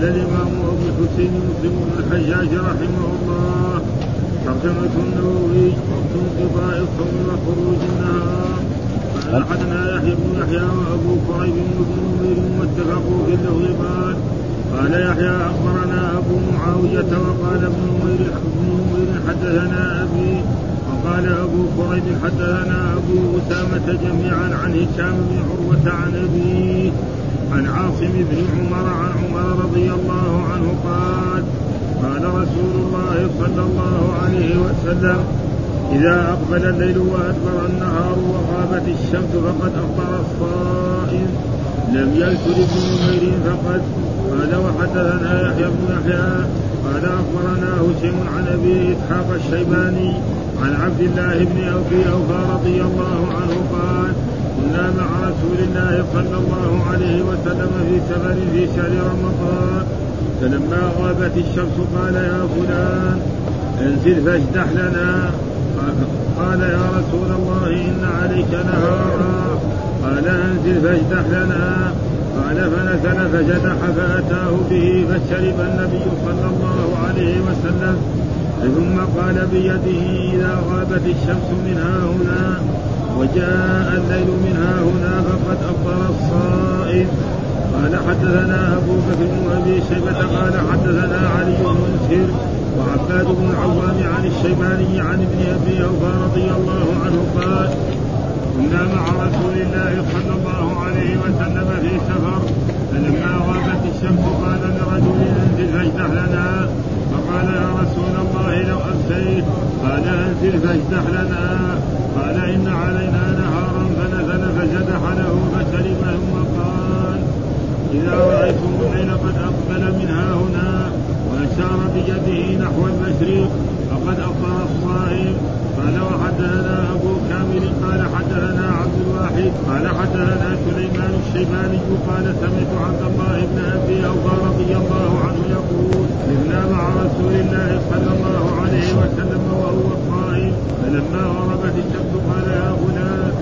قال الإمام أبو الحسين مسلم بن الحجاج رحمه الله ترجمة النووي وقت انقضاء الصوم وخروج النهار قال حدثنا يحيى بن يحيى وأبو كريب بن نمير واتفقوا في اللفظ قال قال يحيى أخبرنا أبو معاوية وقال ابن نمير بن حدثنا أبي وقال أبو كريب حدثنا أبو أسامة جميعا عن هشام بن عروة عن أبيه عن عاصم بن عمر عن عمر رضي الله عنه قال قال رسول الله صلى الله عليه وسلم إذا أقبل الليل وأدبر النهار وغابت الشمس فقد أفطر الصائم لم يذكر ابن نمير فقد قال وحدثنا يحيى بن يحيى قال أخبرنا هشيم عن أبي إسحاق الشيباني عن عبد الله بن أبي أوفى رضي الله عنه قال كنا مع رسول الله صلى الله عليه وسلم في سفر في شهر رمضان. فلما غابت الشمس قال يا فلان انزل فاجدح لنا. قال يا رسول الله إن عليك نهارا. قال انزل فاجدح لنا. قال فنزل فجدح فأتاه به فشرب النبي صلى الله عليه وسلم. ثم قال بيده إذا غابت الشمس من هنا. وجاء الليل من ها هنا فقد أفطر الصائم. قال حدثنا أبو بكر بن أبي شيبة قال حدثنا علي بن مسهر وعباد بن العوام عن الشيباني عن ابن أبي أوفى رضي الله عنه قال كنا مع رسول الله صلى الله عليه وسلم في سفر فلما غابت الشمس قال لرجل انزل فاجدح لنا فقال يا رسول الله لو أمسيت قال انزل فاجدح لنا قال إن علينا نهارا فنزل فجدح له فشرب ثم قال إذا رأيتم الليل قد أقبل من هنا واشار بيده نحو المشرق فقد افطر الصائم قال وحدثنا أبو كامل قال حدثنا عبد الواحد قال حدثنا سليمان الشيباني قال سمعت عبد الله بن أبي أوفى رضي الله عنه يقول سرنا مع رسول الله صلى الله عليه وسلم وهو فلما غربت الشمس قال يا غلام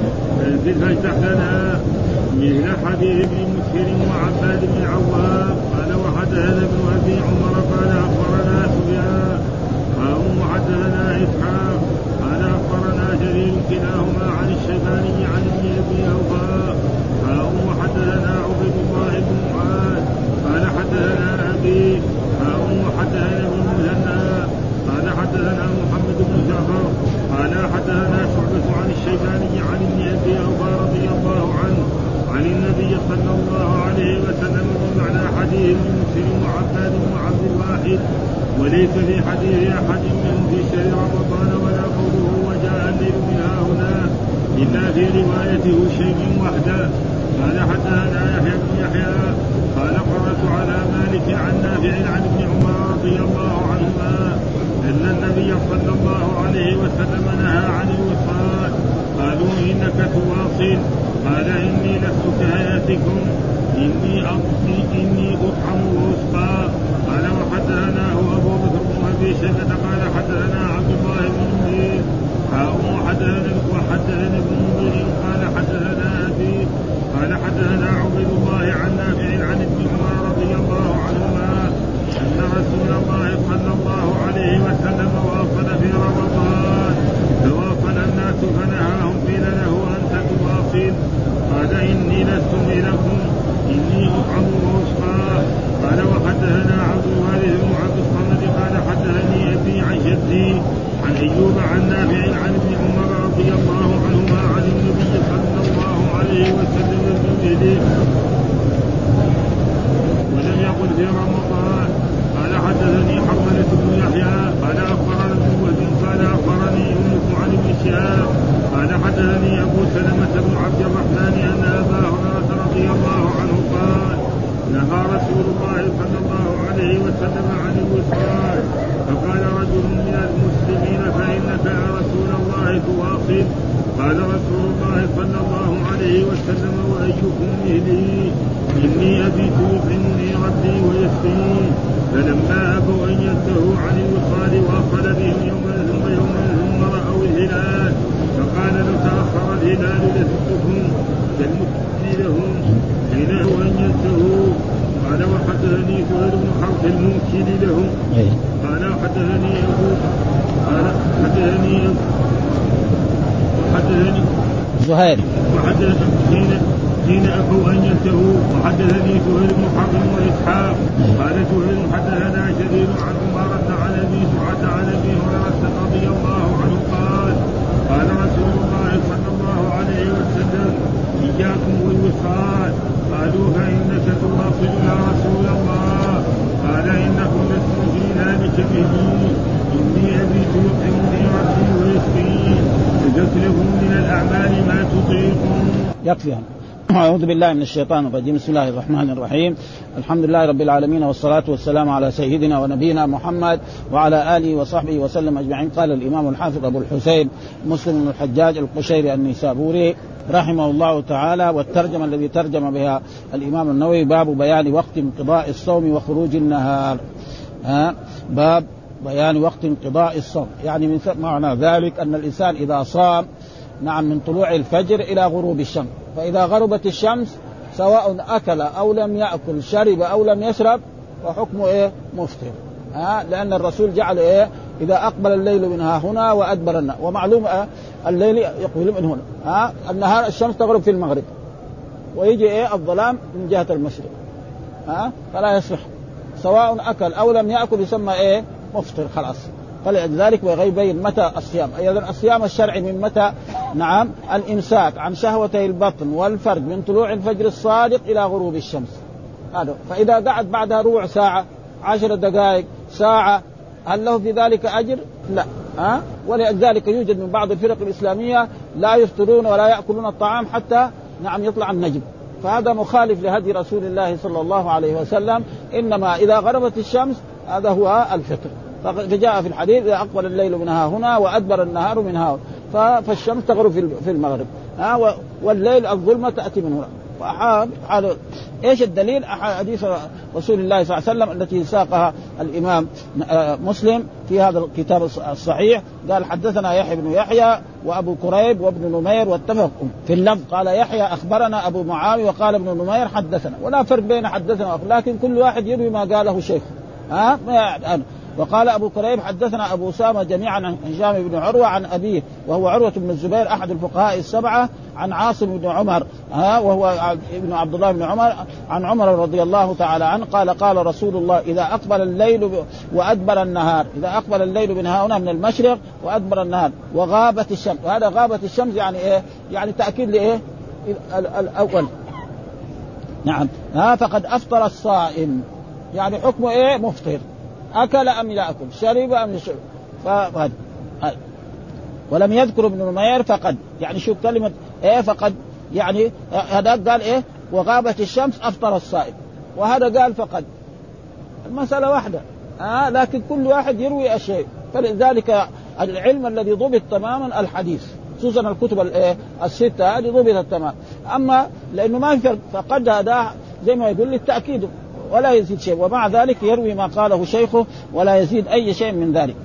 انزل لنا مثل حديث ابن مسهر وعباد بن عوام. قال وحدثنا ابن أبي عمر قال أخبرنا سفيان. قال وحدثنا إسحاق. قال أخبرنا جرير كلاهما عن الشيباني عن ابن أبي أوفى. قال وحدثنا عبيد الله بن معاذ. قال حدثنا أبي. قال وحدثنا ابن قال حدثنا محمد بن جعفر قال حدثنا شعبة عن الشيباني عن ابن أبي أوفى رضي الله عنه عن النبي صلى الله عليه وسلم ومعنى حديث مسلم وعباد وعبد الواحد وليس في حديث أحد منهم في شهر رمضان ولا قوله وجاء الليل من هنا إلا في روايته شيء وحده قال حدثنا يحيى بن يحيى. قال قرات على مالك عن نافع عن ابن عمر رضي الله عنهما أن النبي صلى الله عليه وسلم نهى عن الوصال. قالوا إنك تواصل. قال إني لست كهيئتكم إني أطعم إني أطعم وأسقى. قال وحدثناه أبو بكر بن أبي شيبة. قال حدثنا عبد الله بن نمير وحدثنا وحدثنا ابن نمير قال حدثنا أبي قال حدثنا عبيد الله عن نافع عن ابن عمر رضي الله عنهما أن رسول الله صلى الله عليه وسلم واصل في رمضان فواصل الناس فنهاهم قيل له أنت تواصل؟ قال إني لست مثلكم إني أطعم واسقى قال وحدثنا عبد الوارث بن عبد الصمد قال حدثني أبي عن جدي عن أيوب عن ابن عمر رضي الله عنهما عن النبي صلى الله عليه وسلم بمثله ولم يقل في رمضان قال حدثني حرملة بن يحيى قال اخبرنا ابن وهب قال اخبرني يونس عن ابن شهاب قال حدثني ابو سلمة بن عبد الرحمن ان ابا هريرة رضي الله عنه قال نهى رسول الله صلى الله عليه وسلم عن الوصال فقال رجل من المسلمين فإنك يا رسول الله تواصل؟ قال رسول الله صلى الله عليه وسلم وأيكم مثلي إني أبيت يطعمني ربي ويسقيني فلما أبوا أن ينتهوا عن الوصال واصل بهم يوما ثم يوما ثم راوا الهلال فقال لو تاخر الهلال لزدتكم كالمسلم لهم. ينتهوا قال حدثني ابو قال حدثني وحدثني زهير. وحدثني حين ابوا أن ينتهوا وحدثني سهيل بن حرب وإسحاق. قال سهيل حدثنا شديد عن عمارة عن أبي سعد عن أبي هريرة رضي الله عنه قال قال رسول الله صلى الله عليه وسلم إياكم والوصال. قالوا فإنك تواصل يا رسول الله. قال إنكم لستم في ذلك به إني ابيت يطعمني ربي ويسقين وتكلفوا من الأعمال ما تطيقون. يكفي. أعوذ بالله من الشيطان الرجيم. بسم الله الرحمن الرحيم. الحمد لله رب العالمين والصلاة والسلام على سيدنا ونبينا محمد وعلى آله وصحبه وسلم أجمعين. قال الإمام الحافظ أبو الحسين مسلم بن الحجاج القشيري النيسابوري. رحمه الله تعالى والترجمة الذي ترجم بها الإمام النووي باب بيان وقت انقضاء الصوم وخروج النهار. ها؟ باب بيان وقت انقضاء الصوم. يعني من معنى ذلك أن الإنسان إذا صام نعم من طلوع الفجر إلى غروب الشمس. فإذا غربت الشمس سواء أكل أو لم يأكل شرب أو لم يشرب فحكمه إيه؟ مفطر. ها؟ لأن الرسول جعل إيه؟ إذا أقبل الليل من ها هنا وأدبر النهار. ومعلوم آه الليل يقبل من هنا. ها النهار الشمس تغرب في المغرب. ويجي إيه الظلام من جهة المشرق. ها فلا يصلح. سواء أكل أو لم يأكل يسمى إيه مفطر خلاص. فلذلك يبين متى الصيام؟ أيضا الصيام الشرعي من متى؟ نعم الإمساك عن شهوتي البطن والفرج من طلوع الفجر الصادق إلى غروب الشمس. هذا. فإذا قعد بعدها ربع ساعة عشر دقائق ساعة هل له في ذلك أجر؟ لا. ها؟ ولذلك يوجد من بعض الفرق الإسلامية لا يفطرون ولا يأكلون الطعام حتى نعم يطلع النجم. فهذا مخالف لهدي رسول الله صلى الله عليه وسلم. إنما إذا غربت الشمس هذا هو الفطر. فجاء في الحديث إذا أقبل الليل منها هنا وأدبر النهار من ها فالشمس تغرب في المغرب. ها؟ والليل الظلمة تأتي من هنا. حال إيش الدليل؟ حديث رسول الله صلى الله عليه وسلم التي ساقها الإمام آه، مسلم في هذا الكتاب الصحيح. قال حدثنا يحيى بن يحيى وأبو كريب وابن نمير واتفقوا في اللفظ. قال يحيى أخبرنا أبو معاوية وقال ابن نمير حدثنا. ولا فرق بين حدثنا لكن كل واحد يروي ما قاله شيخه ها؟ وقال أبو كريب حدثنا أبو أسامة جميعا عن هشام بن عروة عن أبيه وهو عروة بن الزبير أحد الفقهاء السبعة عن عاصم بن عمر ها وهو ابن عبد الله بن عمر عن عمر رضي الله تعالى عنه قال قال رسول الله إذا أقبل الليل وأدبر النهار إذا أقبل الليل من هنا من المشرق وأدبر النهار وغابت الشمس وهذا غابت الشمس يعني إيه؟ يعني تأكيد لإيه؟ الأول نعم ها فقد أفطر الصائم يعني حكمه إيه؟ مفطر أكل أم لا أكل شرب أم يشرب فهذا ولم يذكر ابن نمير فقد. يعني شوف كلمة إيه فقد. يعني هذا قال إيه؟ وغابت الشمس أفطر الصائم. وهذا قال فقد. المسألة واحدة. آه لكن كل واحد يروي الشيء. فلذلك العلم الذي ضبط تماما الحديث. خصوصا الكتب الايه الستة هذه ضبطت تماما. أما لأنه ما في فقد هذا زي ما يقول للتأكيد. ولا يزيد شيء. ومع ذلك يروي ما قاله شيخه ولا يزيد أي شيء من ذلك.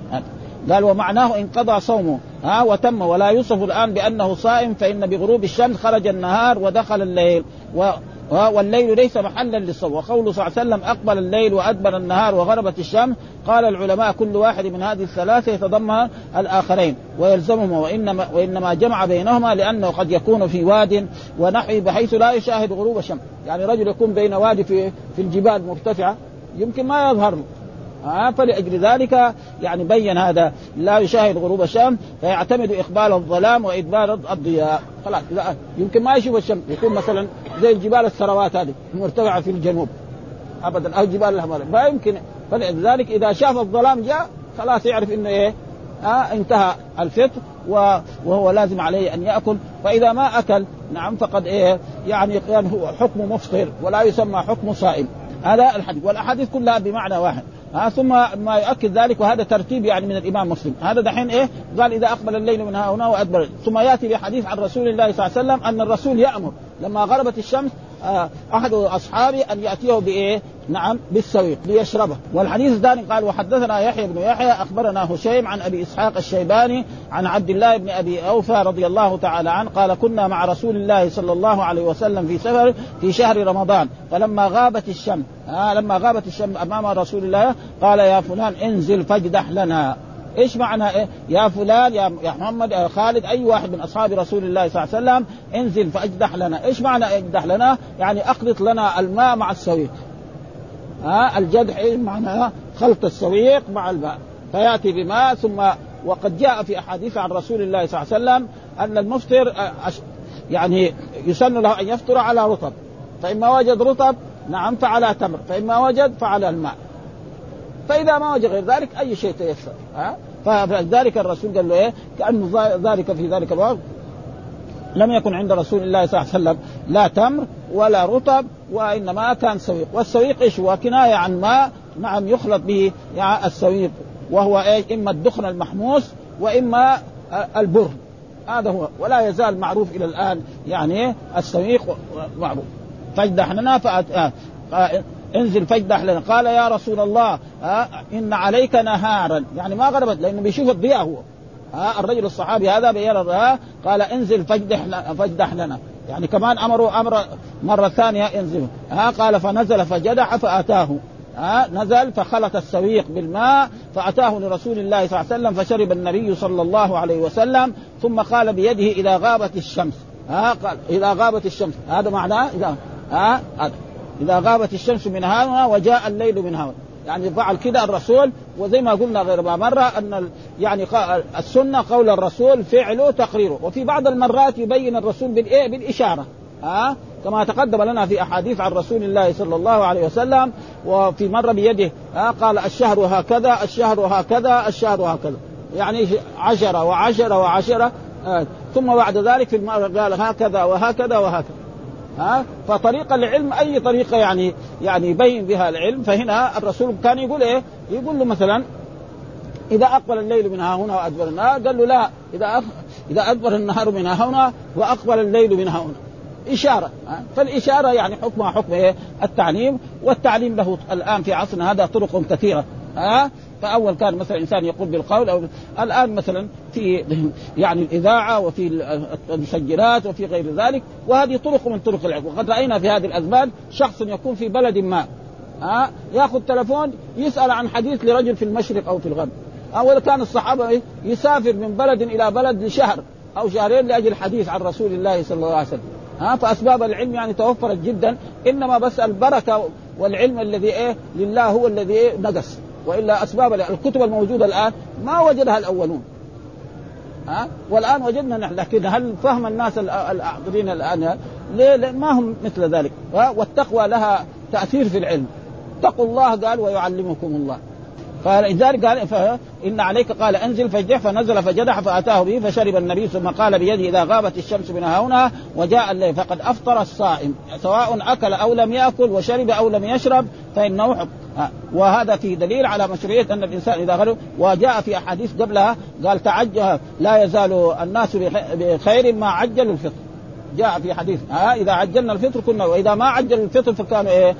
قال ومعناه انقضى صومه ها وتم ولا يوصف الآن بأنه صائم فإن بغروب الشمس خرج النهار ودخل الليل. والليل ليس محلا للصوم وقوله صلى الله عليه وسلم أقبل الليل وأدبر النهار وغربت الشمس قال العلماء كل واحد من هذه الثلاثة يتضمن الآخرين ويلزمهما وانما وإنما جمع بينهما لأنه قد يكون في واد ونحوه بحيث لا يشاهد غروب الشمس. يعني رجل يكون بين وادي في في الجبال مرتفعة يمكن ما يظهر له آه فلأجل ذلك يعني بين هذا لا يشاهد غروب الشمس فيعتمد إقبال الظلام وإدبار الضياء. خلاص لا يمكن ما يشوف الشمس يكون مثلا زي الجبال الثروات هذه مرتفعة في الجنوب. أبدا أو جبال الهمال ما يمكن. فلذلك إذا شاف الظلام جاء خلاص يعرف إنه إيه؟ آه انتهى الفطر وهو لازم عليه أن يأكل. فإذا ما أكل نعم فقد إيه؟ يعني كان هو حكم مفطر ولا يسمى حكم صائم. هذا الحديث. والأحاديث كلها بمعنى واحد. ها ثم ما يؤكد ذلك وهذا ترتيب يعني من الإمام مسلم. هذا دحين إيه؟ قال إذا أقبل الليل من هنا وأدبر. ثم يأتي بحديث عن رسول الله صلى الله عليه وسلم أن الرسول يأمر. لما غربت الشمس آه أحد أصحابي أن يأتيه بإيه؟ نعم بالسويق ليشربه والحديث الثاني قال وحدثنا يحيى بن يحيى أخبرنا هشيم عن أبي إسحاق الشيباني عن عبد الله بن أبي أوفى رضي الله تعالى عنه قال كنا مع رسول الله صلى الله عليه وسلم في سفر في شهر رمضان فلما غابت الشمس آه لما غابت الشمس أمام رسول الله قال يا فلان انزل فاجدح لنا إيش معنى إيه؟ يا فلان يا محمد يا خالد أي واحد من أصحاب رسول الله صلى الله عليه وسلم انزل فأجدح لنا، إيش معنى اجدح لنا؟ يعني اخلط لنا الماء مع السويق. ها الجدح إيش معناه؟ خلط السويق مع الماء، فيأتي بماء ثم وقد جاء في أحاديث عن رسول الله صلى الله عليه وسلم أن المفطر يعني يسن له أن يفطر على رطب، فإما وجد رطب نعم فعلى تمر، فإما وجد فعلى الماء. فإذا ما وجد غير ذلك أي شيء تيسر. ها؟ فلذلك الرسول قال له إيه؟ كانه ذلك في ذلك الوقت. لم يكن عند رسول الله صلى الله عليه وسلم لا تمر ولا رطب وإنما كان سويق. والسويق إيش هو؟ كناية عن ماء نعم يخلط به يعني السويق. وهو إيش؟ إما الدخن المحموس وإما البر. هذا هو. ولا يزال معروف إلى الآن يعني السويق معروف. فاجدحنا فأت... انزل فاجدح لنا قال يا رسول الله ها إن عليك نهارا. يعني ما غربت لأنه بيشوف الضياء هو. ها الرجل الصحابي هذا بيرى قال انزل فاجدح فاجدح لنا يعني كمان أمره أمر مرة ثانية انزل ها قال فنزل فجدح فأتاه. ها نزل فخلط السويق بالماء فأتاه لرسول الله صلى الله عليه وسلم فشرب النبي صلى الله عليه وسلم. ثم قال بيده إذا غابت الشمس. ها قال إذا غابت الشمس. هذا معناه إذا ها هذا. إذا غابت الشمس من هنا وجاء الليل من هنا يعني فعل كده الرسول وزي ما قلنا غير ما مرة أن يعني السنة قول الرسول فعله تقريره. وفي بعض المرات يبين الرسول بالإيه؟ بالإشارة. ها؟ كما تقدم لنا في أحاديث عن رسول الله صلى الله عليه وسلم وفي مرة بيده ها؟ قال الشهر هكذا الشهر هكذا الشهر هكذا. يعني عشرة وعشرة وعشرة آه. ثم بعد ذلك في المرة قال هكذا وهكذا وهكذا. ها؟ فطريقة العلم أي طريقة يعني يعني يبين بها العلم. فهنا الرسول كان يقول إيه؟ يقول له مثلا إذا أقبل الليل من ها هنا وأدبر النهار قال له لا إذا أخ... إذا أدبر النهار من ها هنا وأقبل الليل من ها هنا. إشارة فالإشارة يعني حكمها حكم إيه؟ التعليم والتعليم له الآن في عصرنا هذا طرق كثيرة. ها؟ فأول كان مثلا إنسان يقول بالقول أو الآن مثلا في يعني الإذاعة وفي المسجلات وفي غير ذلك وهذه طرق من طرق العلم وقد رأينا في هذه الأزمان شخص يكون في بلد ما ها؟ يأخذ تلفون يسأل عن حديث لرجل في المشرق أو في الغرب. اول كان الصحابة يسافر من بلد إلى بلد لشهر أو شهرين لأجل حديث عن رسول الله صلى الله عليه وسلم. ها؟ فأسباب العلم يعني توفرت جدا. إنما بس البركة والعلم الذي إيه؟ لله هو الذي إيه؟ نقص. وإلا أسباب الكتب الموجودة الآن ما وجدها الأولون. ها؟ والآن وجدنا نحن لكن هل فهم الناس الحاضرين الآن؟ ليه؟ ما هم مثل ذلك. والتقوى لها تأثير في العلم. اتقوا الله قال ويعلمكم الله. فلذلك قال فإن عليك قال أنزل فاجدح فنزل فجدح فأتاه به فشرب النبي ثم قال بيده إذا غابت الشمس من هنا وجاء الليل فقد أفطر الصائم. سواء أكل أو لم يأكل وشرب أو لم يشرب فإنه حق. وهذا فيه دليل على مشروعية أن الإنسان إذا غلب وجاء في أحاديث قبلها قال تعجل لا يزال الناس بخير ما عجلوا الفطر. جاء في حديث ها إذا عجلنا الفطر كنا وإذا ما عجلوا الفطر فكانوا إيه؟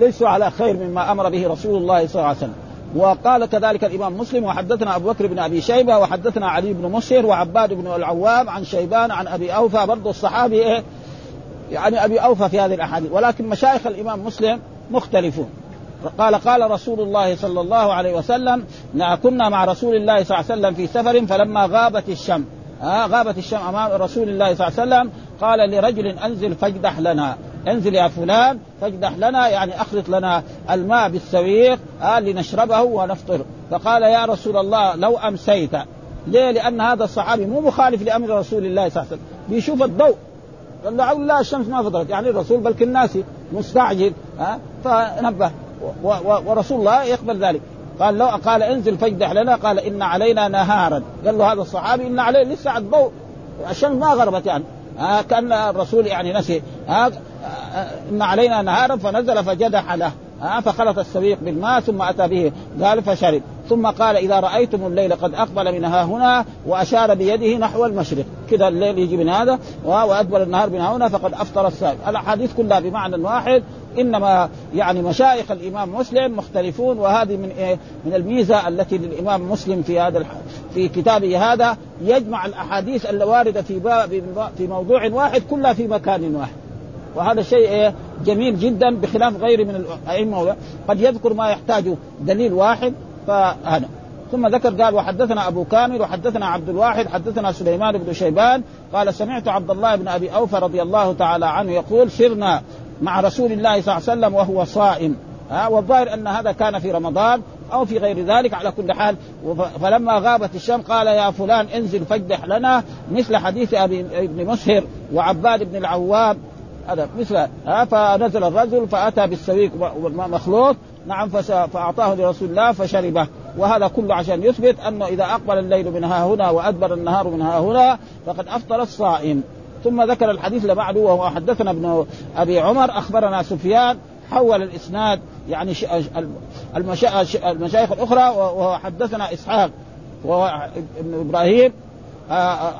ليسوا على خير مما أمر به رسول الله صلى الله عليه وسلم. وقال كذلك الإمام مسلم وحدثنا أبو بكر بن أبي شيبة وحدثنا علي بن مسهر وعباد بن العوام عن شيبان عن أبي أوفى برضه الصحابي إيه؟ يعني أبي أوفى في هذه الأحاديث. ولكن مشايخ الإمام مسلم مختلفون. قال قال رسول الله صلى الله عليه وسلم كنا مع رسول الله صلى الله عليه وسلم في سفر فلما غابت الشمس. آه غابت الشمس أمام رسول الله صلى الله عليه وسلم. قال لرجل انزل فاجدح لنا. انزل يا فلان فاجدح لنا يعني أخلط لنا الماء بالسويق آه لنشربه ونفطر. فقال يا رسول الله لو أمسيت. ليه؟ لأن هذا الصحابي مو مخالف لأمر رسول الله صلى الله عليه وسلم. بيشوف الضوء. قال له لا الشمس ما فطرت. يعني الرسول بل الناسي مستعجل ها آه فنبه. ورسول الله يقبل ذلك. قال لو قال انزل فاجدح لنا. قال إن علينا نهارا. قال له هذا الصحابي إن عليه لسه الضوء. الشمس ما غربت يعني. آه كأن الرسول يعني نسي. آه إن علينا نهارا فنزل فجدح له. آه فخلط السويق بالماء ثم أتى به قال فشرب. ثم قال إذا رأيتم الليل قد أقبل من ها هنا وأشار بيده نحو المشرق. كذا الليل يجي من هذا وادبر النهار من ها هنا فقد أفطر الصائم الأحاديث كلها بمعنى واحد إنما يعني مشايخ الإمام مسلم مختلفون وهذه من إيه؟ من الميزة التي للإمام مسلم في هذا في كتابه هذا يجمع الأحاديث الواردة في في موضوع واحد كلها في مكان واحد. وهذا شيء إيه؟ جميل جدا بخلاف غيره من الأئمة. قد يذكر ما يحتاج دليل واحد فهذا ثم ذكر قال وحدثنا أبو كامل وحدثنا عبد الواحد حدثنا سليمان بن شيبان قال سمعت عبد الله بن أبي أوفى رضي الله تعالى عنه يقول سرنا مع رسول الله صلى الله عليه وسلم وهو صائم. ها والظاهر أن هذا كان في رمضان أو في غير ذلك على كل حال. فلما غابت الشمس قال يا فلان انزل فاجدح لنا مثل حديث أبي ابن مسهر وعباد بن العوام. هذا مثل ها فنزل الرجل فأتى بالسويق مخلوط نعم فأعطاه لرسول الله فشربه. وهذا كله عشان يثبت أنه إذا أقبل الليل من ها هنا وأدبر النهار من ها هنا فقد أفطر الصائم. ثم ذكر الحديث اللي بعده وهو حدثنا ابن أبي عمر أخبرنا سفيان حول الإسناد يعني المشايخ الأخرى وهو حدثنا إسحاق وهو ابن إبراهيم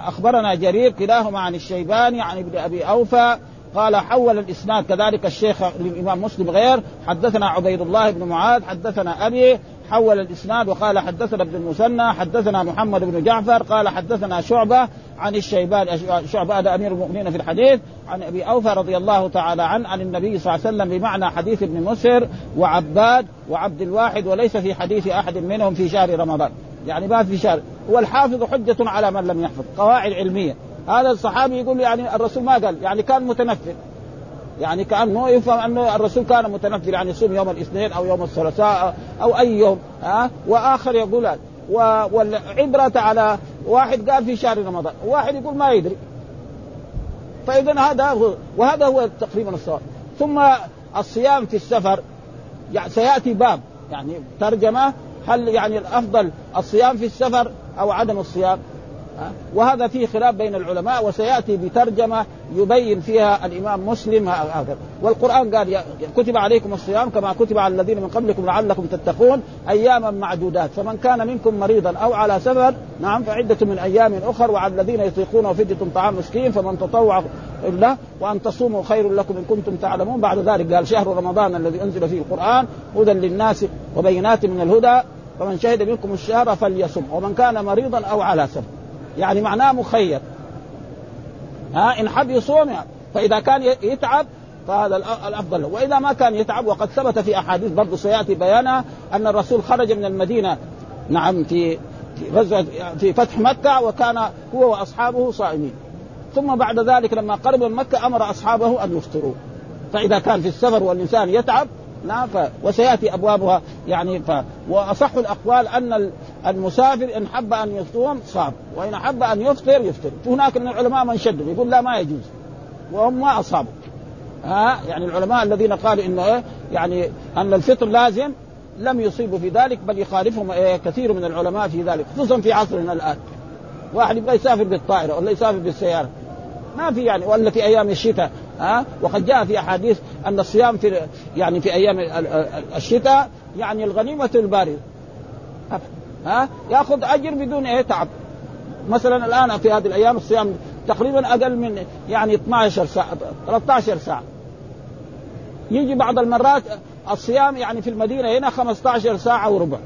أخبرنا جرير كلاهما عن الشيباني عن ابن أبي أوفى قال حول الإسناد كذلك الشيخ الإمام مسلم غير حدثنا عبيد الله بن معاذ حدثنا ابي حول الإسناد وقال حدثنا ابن المثنى حدثنا محمد بن جعفر قال حدثنا شعبة عن الشيبان شعبة هذا أمير المؤمنين في الحديث عن أبي أوفى رضي الله تعالى عنه عن النبي صلى الله عليه وسلم بمعنى حديث ابن مسهر وعباد وعبد الواحد وليس في حديث أحد منهم في شهر رمضان. يعني ما في شهر. والحافظ حجة على من لم يحفظ قواعد علمية. هذا الصحابي يقول يعني الرسول ما قال يعني كان متنفل. يعني كانه يفهم انه الرسول كان متنفل يعني يصوم يوم الاثنين أو يوم الثلاثاء أو أي يوم ها؟ وآخر يقول والعبرة على واحد قال في شهر رمضان وواحد يقول ما يدري. فاذا هذا هو وهذا هو تقريبا الصواب. ثم الصيام في السفر يعني سيأتي باب. يعني ترجمة هل يعني الأفضل الصيام في السفر أو عدم الصيام؟ وهذا فيه خلاف بين العلماء وسيأتي بترجمة يبين فيها الإمام مسلم هذا والقرآن قال كتب عليكم الصيام كما كتب على الذين من قبلكم لعلكم تتقون أياما معدودات. فمن كان منكم مريضا أو على سفر نعم فعدة من أيام أخر وعلى الذين يطيقونه فدية طعام مسكين فمن تطوع الا وأن تصوموا خير لكم إن كنتم تعلمون. بعد ذلك قال شهر رمضان الذي أنزل فيه القرآن هدى للناس وبينات من الهدى فمن شهد منكم الشهر فليصم ومن كان مريضا أو على سفر. يعني معناه مخير. ها إن حب يصوم. فإذا كان يتعب فهذا الأفضل له. وإذا ما كان يتعب وقد ثبت في أحاديث برضه سيأتي بيانها أن الرسول خرج من المدينة نعم في في غزوة في فتح مكة وكان هو وأصحابه صائمين. ثم بعد ذلك لما قرب من مكة أمر أصحابه أن يفطروا. فإذا كان في السفر والإنسان يتعب نعم وسيأتي أبوابها. يعني ف... وأصح الأقوال أن المسافر إن حب أن يصوم صام وإن حب أن يفطر يفطر. هناك من العلماء من شدد يقول لا ما يجوز. وهم ما أصابوا. ها؟ يعني العلماء الذين قالوا انه إيه يعني أن الفطر لازم لم يصيبوا في ذلك بل يخالفهم إيه كثير من العلماء في ذلك خصوصا في عصرنا الآن. واحد يبغى يسافر بالطائرة ولا يسافر بالسيارة. ما في يعني ولا في أيام الشتاء. ها؟ وقد جاء في أحاديث أن الصيام في يعني في أيام الشتاء يعني الغنيمة الباردة. ها؟ يأخذ أجر بدون إيه تعب. مثلا الآن في هذه الأيام الصيام تقريبا أقل من يعني 12 ساعة 13 ساعة. يجي بعض المرات الصيام يعني في المدينة هنا 15 ساعة وربع.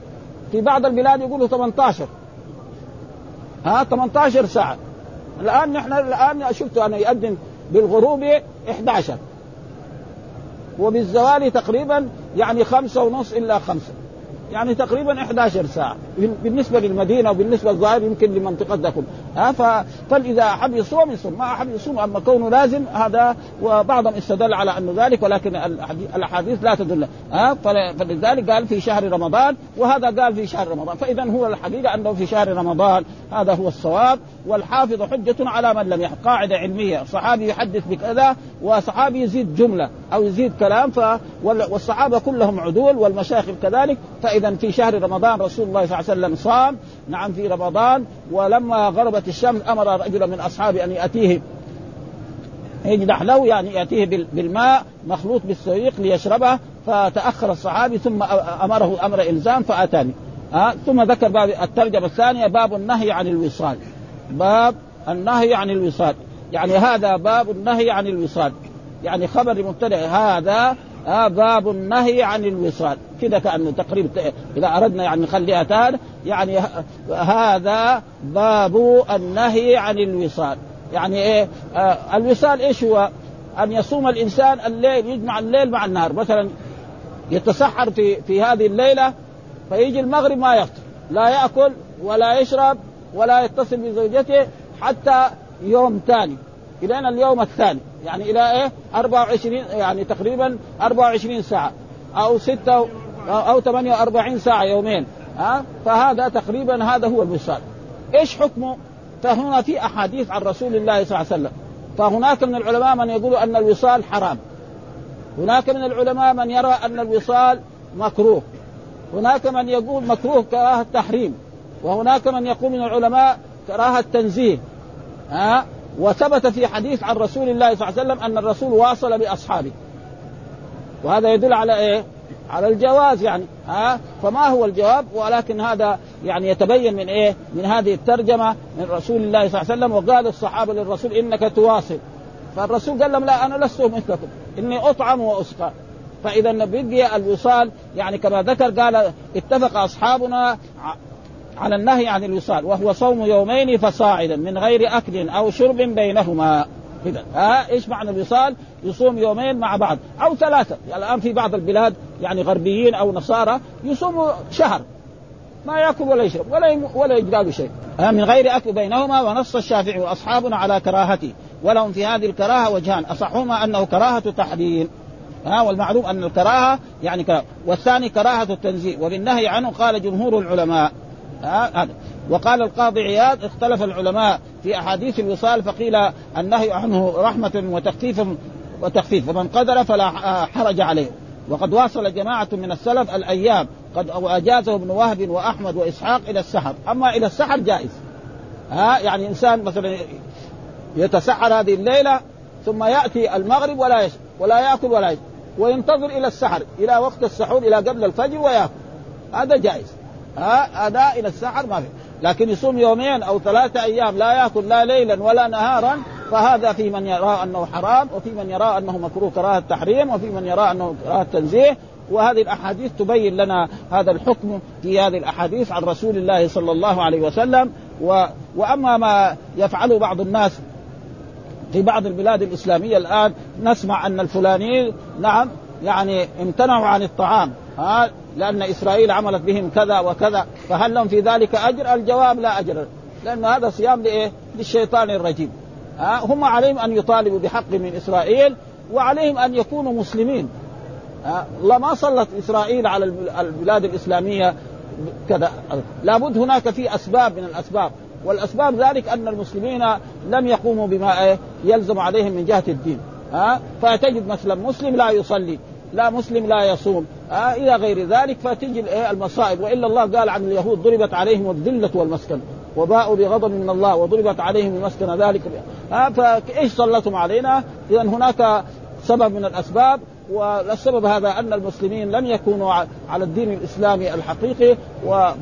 في بعض البلاد يقولوا 18 ها؟ 18 ساعة. الآن نحن الآن شفت أنا يؤذن بالغروب 11 وبالزوال تقريبا يعني خمسة ونص إلا خمسة. يعني تقريبا 11 ساعة. بالنسبة للمدينة وبالنسبة للظاهر يمكن لمنطقتكم ها فإذا أحب يصوم يصوم ما أحب يصوم أما كونه لازم هذا وبعضهم استدل على أنه ذلك ولكن الأحاديث لا تدل. ها فلذلك قال في شهر رمضان وهذا قال في شهر رمضان. فإذا هو الحقيقة أنه في شهر رمضان هذا هو الصواب والحافظ حجة على من لم يحفظ قاعدة علمية. صحابي يحدث بكذا وصحابي يزيد جملة أو يزيد كلام ف والصحابة كلهم عدول والمشايخ كذلك فإذا في شهر رمضان رسول الله صلى الله عليه وسلم صام. نعم في رمضان. ولما غربت الشمس أمر رجلا من أصحابه أن يأتيه. يجدح له يعني يأتيه بالماء مخلوط بالسويق ليشربه. فتأخر الصحابي ثم أمره أمر إلزام فأتاني. ها ثم ذكر باب الترجمة الثانية باب النهي عن الوصال. باب النهي عن الوصال. يعني هذا باب النهي عن الوصال. يعني خبر مبتدا هذا آه باب النهي عن الوصال. كذا كأنه تقريبا إذا أردنا يعني نخليها تار يعني هذا باب النهي عن الوصال. يعني إيه؟ آه الوصال إيش هو؟ أن يصوم الإنسان الليل يجمع الليل مع النهار. مثلا يتسحر في في هذه الليلة فيجي المغرب ما يفطر. لا يأكل ولا يشرب ولا يتصل بزوجته حتى يوم ثاني. إلى اليوم الثاني. يعني إلى إيه؟ 24 يعني تقريبا 24 ساعة. أو 6 أو 48 ساعة يومين. ها؟ فهذا تقريبا هذا هو الوصال إيش حكمه؟ فهنا في أحاديث عن رسول الله صلى الله عليه وسلم. فهناك من العلماء من يقول أن الوصال حرام. هناك من العلماء من يرى أن الوصال مكروه. هناك من يقول مكروه كراهة تحريم وهناك من يقول من العلماء كراهة تنزيه ها؟ وثبت في حديث عن رسول الله صلى الله عليه وسلم أن الرسول واصل بأصحابه. وهذا يدل على إيه؟ على الجواز يعني ها؟ فما هو الجواب؟ ولكن هذا يعني يتبين من إيه؟ من هذه الترجمة من رسول الله صلى الله عليه وسلم وقال الصحابة للرسول إنك تواصل. فالرسول قال لهم لا أنا لست مثلكم إني أطعم وأسقى. فإذا بقي الوصال يعني كما ذكر قال اتفق أصحابنا على النهي عن الوصال وهو صوم يومين فصاعدا من غير أكل أو شرب بينهما. إذا ها إيش معنى الوصال؟ يصوم يومين مع بعض أو ثلاثة. يعني الآن في بعض البلاد يعني غربيين أو نصارى يصوموا شهر ما يأكل ولا يشرب ولا ولا يجرى شيء. من غير أكل بينهما ونص الشافعي وأصحابنا على كراهته. ولهم في هذه الكراهة وجهان أصحهما أنه كراهة تحريم. ها والمعلوم أن الكراهة يعني كراهة. والثاني كراهة التنزيه وبالنهي عنه قال جمهور العلماء. هذا. وقال القاضي عياض اختلف العلماء في أحاديث الوصال فقيل النهي عنه رحمة وتخفيف وتخفيف ومن قدر فلا حرج عليه. وقد واصل جماعة من السلف الأيام قد أجازه ابن وهب وأحمد وإسحاق إلى السحر. أما إلى السحر جائز. ها يعني إنسان مثلا يتسحر هذه الليلة ثم يأتي المغرب ولا يشرب ولا يأكل ولا يشرب وينتظر إلى السحر إلى وقت السحور إلى قبل الفجر ويأكل. هذا جائز. ها هذا إلى السحر ما في لكن يصوم يومين أو ثلاثة أيام لا يأكل لا ليلا ولا نهارا فهذا في من يرى أنه حرام وفي من يرى أنه مكروه كراهة تحريم وفي من يرى أنه كراهة تنزيه وهذه الأحاديث تبين لنا هذا الحكم في هذه الأحاديث عن رسول الله صلى الله عليه وسلم. و... وأما ما يفعله بعض الناس في بعض البلاد الإسلامية الآن نسمع أن الفلانيين نعم يعني امتنعوا عن الطعام. ها لأن إسرائيل عملت بهم كذا وكذا فهل لهم في ذلك أجر؟ الجواب لا أجر لأن هذا صيام لإيه؟ للشيطان الرجيم. ها هم عليهم أن يطالبوا بحق من إسرائيل وعليهم أن يكونوا مسلمين. ها الله ما سلط إسرائيل على البلاد الإسلامية كذا. لابد هناك في أسباب من الأسباب والأسباب ذلك أن المسلمين لم يقوموا بما يلزم عليهم من جهة الدين. ها فتجد مثلا مسلم لا يصلي لا مسلم لا يصوم. آه إلى غير ذلك فتجي المصائب. وإلا الله قال عن اليهود ضربت عليهم الذلة والمسكن. وباءوا بغضب من الله وضربت عليهم المسكن ذلك. آه فإيش سلطهم علينا؟ اذا هناك سبب من الأسباب. والسبب هذا أن المسلمين لم يكونوا على الدين الإسلامي الحقيقي.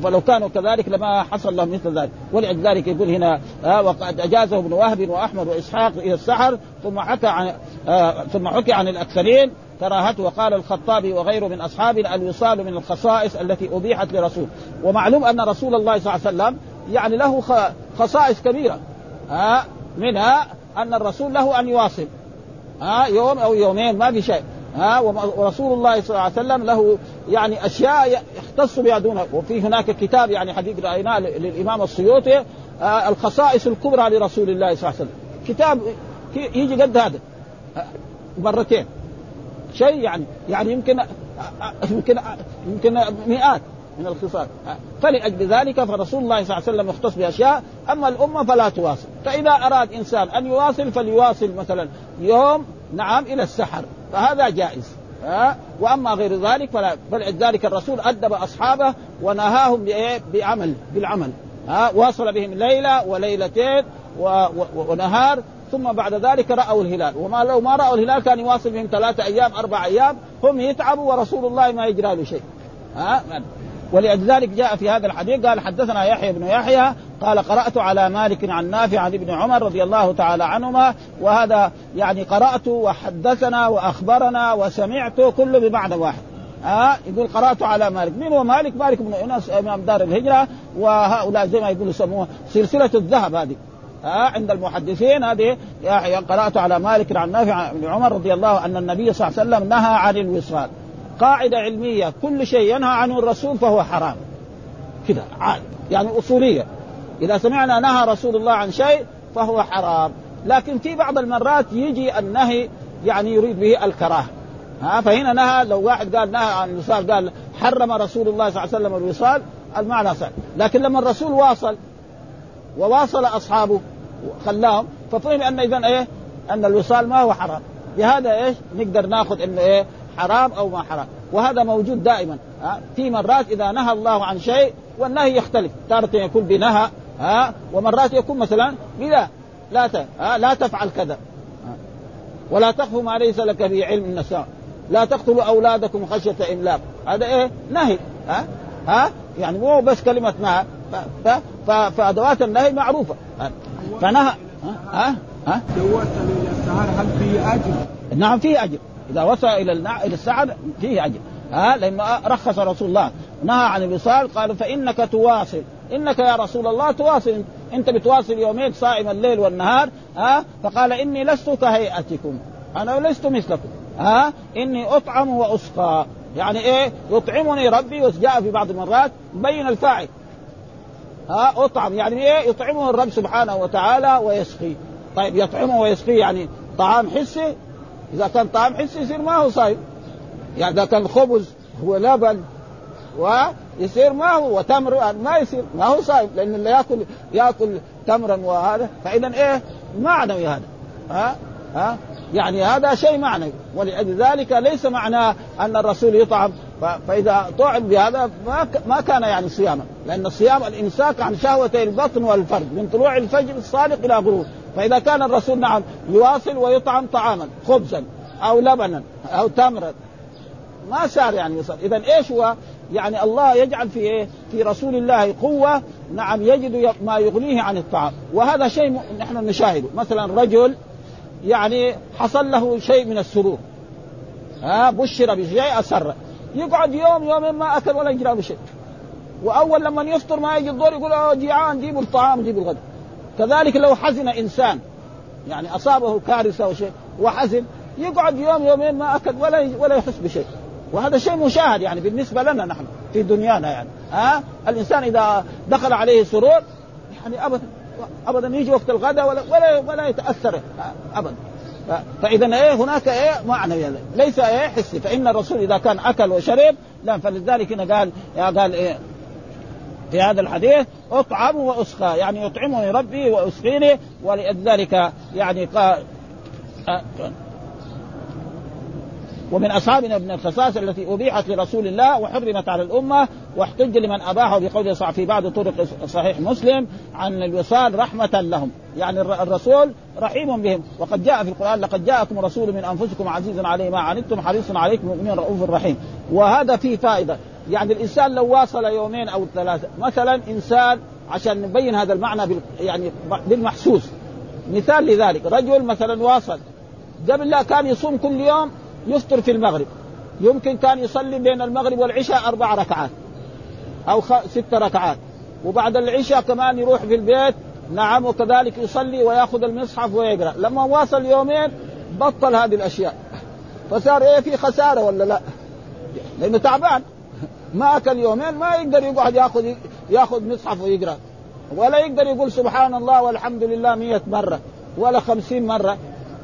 ولو كانوا كذلك لما حصل لهم مثل ذلك. ولذلك يقول هنا آه وقد أجازه ابن وهب وأحمد وإسحاق إلى السحر. ثم حكى عن آه ثم حكي عن الأكثرين. كراهته وقال الخطابي وغيره من أصحابه الوصال من الخصائص التي أبيحت لرسول. ومعلوم أن رسول الله صلى الله عليه وسلم يعني له خصائص كبيرة. ها منها أن الرسول له أن يواصل. ها يوم أو يومين ما في شيء. ها ورسول الله صلى الله عليه وسلم له يعني أشياء يختص بها دونه. وفي هناك كتاب يعني حديث رأيناه للإمام السيوطي الخصائص الكبرى لرسول الله صلى الله عليه وسلم. كتاب يجي قد هذا. مرتين. شيء يعني يعني يمكن يمكن يمكن مئات من الخصال. فلأجل ذلك فرسول الله صلى الله عليه وسلم يختص بأشياء. أما الأمة فلا تواصل. فإذا أراد إنسان أن يواصل فليواصل مثلا يوم نعم إلى السحر. فهذا جائز. ها؟ وأما غير ذلك فلا فلذلك الرسول أدب أصحابه ونهاهم بعمل بالعمل. ها؟ واصل بهم ليلة وليلتين ونهار ثم بعد ذلك رأوا الهلال. وما لو ما رأوا الهلال كان يواصل بهم ثلاثة أيام أربع أيام هم يتعبوا ورسول الله ما يجرى له شيء. ها؟ ولذلك جاء في هذا الحديث قال حدثنا يحيى بن يحيى قال قرأت على مالك عن نافع عن ابن عمر رضي الله تعالى عنهما وهذا يعني قرأت وحدثنا وأخبرنا وسمعت كله بمعنى واحد. ها؟ يقول قرأت على مالك. من هو مالك؟ مالك بن أنس إمام دار الهجرة وهؤلاء زي ما يقولوا يسموها سلسلة الذهب هذه. ها عند المحدثين. هذه قرأت على مالك عن نافع بن عمر رضي الله أن النبي صلى الله عليه وسلم نهى عن الوصال. قاعدة علمية كل شيء ينهى عنه الرسول فهو حرام. كذا يعني أصولية. إذا سمعنا نهى رسول الله عن شيء فهو حرام. لكن في بعض المرات يجي النهي يعني يريد به الكراهة. ها فهنا نهى لو واحد قال نهى عن الوصال قال حرم رسول الله صلى الله عليه وسلم الوصال المعنى صحيح. لكن لما الرسول واصل وواصل أصحابه خلاهم ففهم أن اذا إيه؟ أن الوصال ما هو حرام. بهذا إيش؟ نقدر ناخذ إنه إيه؟ حرام أو ما حرام. وهذا موجود دائما. ها؟ في مرات إذا نهى الله عن شيء والنهي يختلف. تارة يكون بنهى ها؟ ومرات يكون مثلا بلا. لا ها؟ لا تفعل كذا. ولا تخف ما ليس لك به علم النساء لا تقتلوا أولادكم خشية إملاق. هذا إيه؟ نهي. ها؟ ها؟ يعني مو بس كلمة نهى. فأدوات النهي معروفة. فنهى. ها؟ ها؟ جوزت السهر هل فيه اجر؟ نعم فيه أجر. إذا وصل إلى إلى السعر فيه أجر. ها؟ لأنه رخص رسول الله. نهى عن الوصال قال فإنك تواصل. إنك يا رسول الله تواصل. أنت بتواصل يومين صائم الليل والنهار. ها؟ فقال إني لست كهيئتكم. أنا لست مثلكم. ها؟ إني أطعم وأسقى. يعني إيه؟ يطعمني ربي وجاء في بعض المرات بين الفاعل. ها اطعم. يعني إيه؟ يطعمه الرب سبحانه وتعالى ويسقي. طيب يطعمه ويسقي يعني طعام حسي؟ إذا كان طعام حسي يصير ما هو صايم. يعني إذا كان خبز هو لبن ويصير ما هو وتمر ما يصير ما هو صايم. لأن اللي يأكل يأكل تمرا وهذا فاذا إيه؟ معنوي هذا. ها؟ ها؟ يعني هذا شيء معنوي. ولذلك ليس معناه أن الرسول يطعم فإذا طعم بهذا ما ما كان يعني صياما. لأن الصيام الإمساك عن شهوتي البطن والفرج من طلوع الفجر الصادق إلى غروب. فإذا كان الرسول نعم يواصل ويطعم طعاما خبزا أو لبنا أو تمرا. ما صار يعني يصل اذا إيش هو؟ يعني الله يجعل في إيه؟ في رسول الله قوة نعم يجد ما يغنيه عن الطعام. وهذا شيء نحن نشاهده. مثلا رجل يعني حصل له شيء من السرور. ها بشر بشيء أسر. يقعد يوم يومين ما أكل ولا يجرى بشيء. وأول لما يفطر ما يجي الدور يقول آه جيعان جيبوا الطعام جيبوا الغد. كذلك لو حزن إنسان يعني أصابه كارثة أو شيء وحزن يقعد يوم يومين ما أكل ولا ولا يحس بشيء. وهذا شيء مشاهد يعني بالنسبة لنا نحن في دنيانا يعني. ها؟ الإنسان إذا دخل عليه سرور يعني ابدا ابدا يجي وقت الغداء ولا ولا ولا يتأثر ابدا. فإذا إيه هناك إيه معنى يعني. ليس إيه حسي. فإن الرسول إذا كان أكل وشرب لا فلذلك هنا قال قال إيه في هذا الحديث أطعم وأسقى. يعني يطعمني ربي وأسقيني ولذلك يعني قال ومن أصحابنا ابن الخصاص التي أبيحت لرسول الله وحرمت على الأمة واحتج لمن أباحه بقول في بعض طرق صحيح مسلم عن الوصال رحمة لهم. يعني الرسول رحيم بهم. وقد جاء في القرآن لقد جاءكم رسول من أنفسكم عزيز عليه ما عنتم حريص عليكم مؤمن رؤوف رحيم. وهذا فيه فائدة. يعني الإنسان لو واصل يومين أو ثلاثة مثلا إنسان عشان نبين هذا المعنى بال يعني بالمحسوس. مثال لذلك رجل مثلا واصل قبل لا كان يصوم كل يوم يفطر في المغرب. يمكن كان يصلي بين المغرب والعشاء أربع ركعات أو. ست ركعات. وبعد العشاء كمان يروح في البيت نعم وكذلك يصلي ويأخذ المصحف ويقرأ. لما واصل يومين بطل هذه الأشياء. فصار إيه في خسارة ولا لا؟ لأنه تعبان. ما أكل يومين ما يقدر يقعد يأخذ يأخذ مصحف ويقرأ. ولا يقدر يقول سبحان الله والحمد لله مئة مرة ولا خمسين مرة.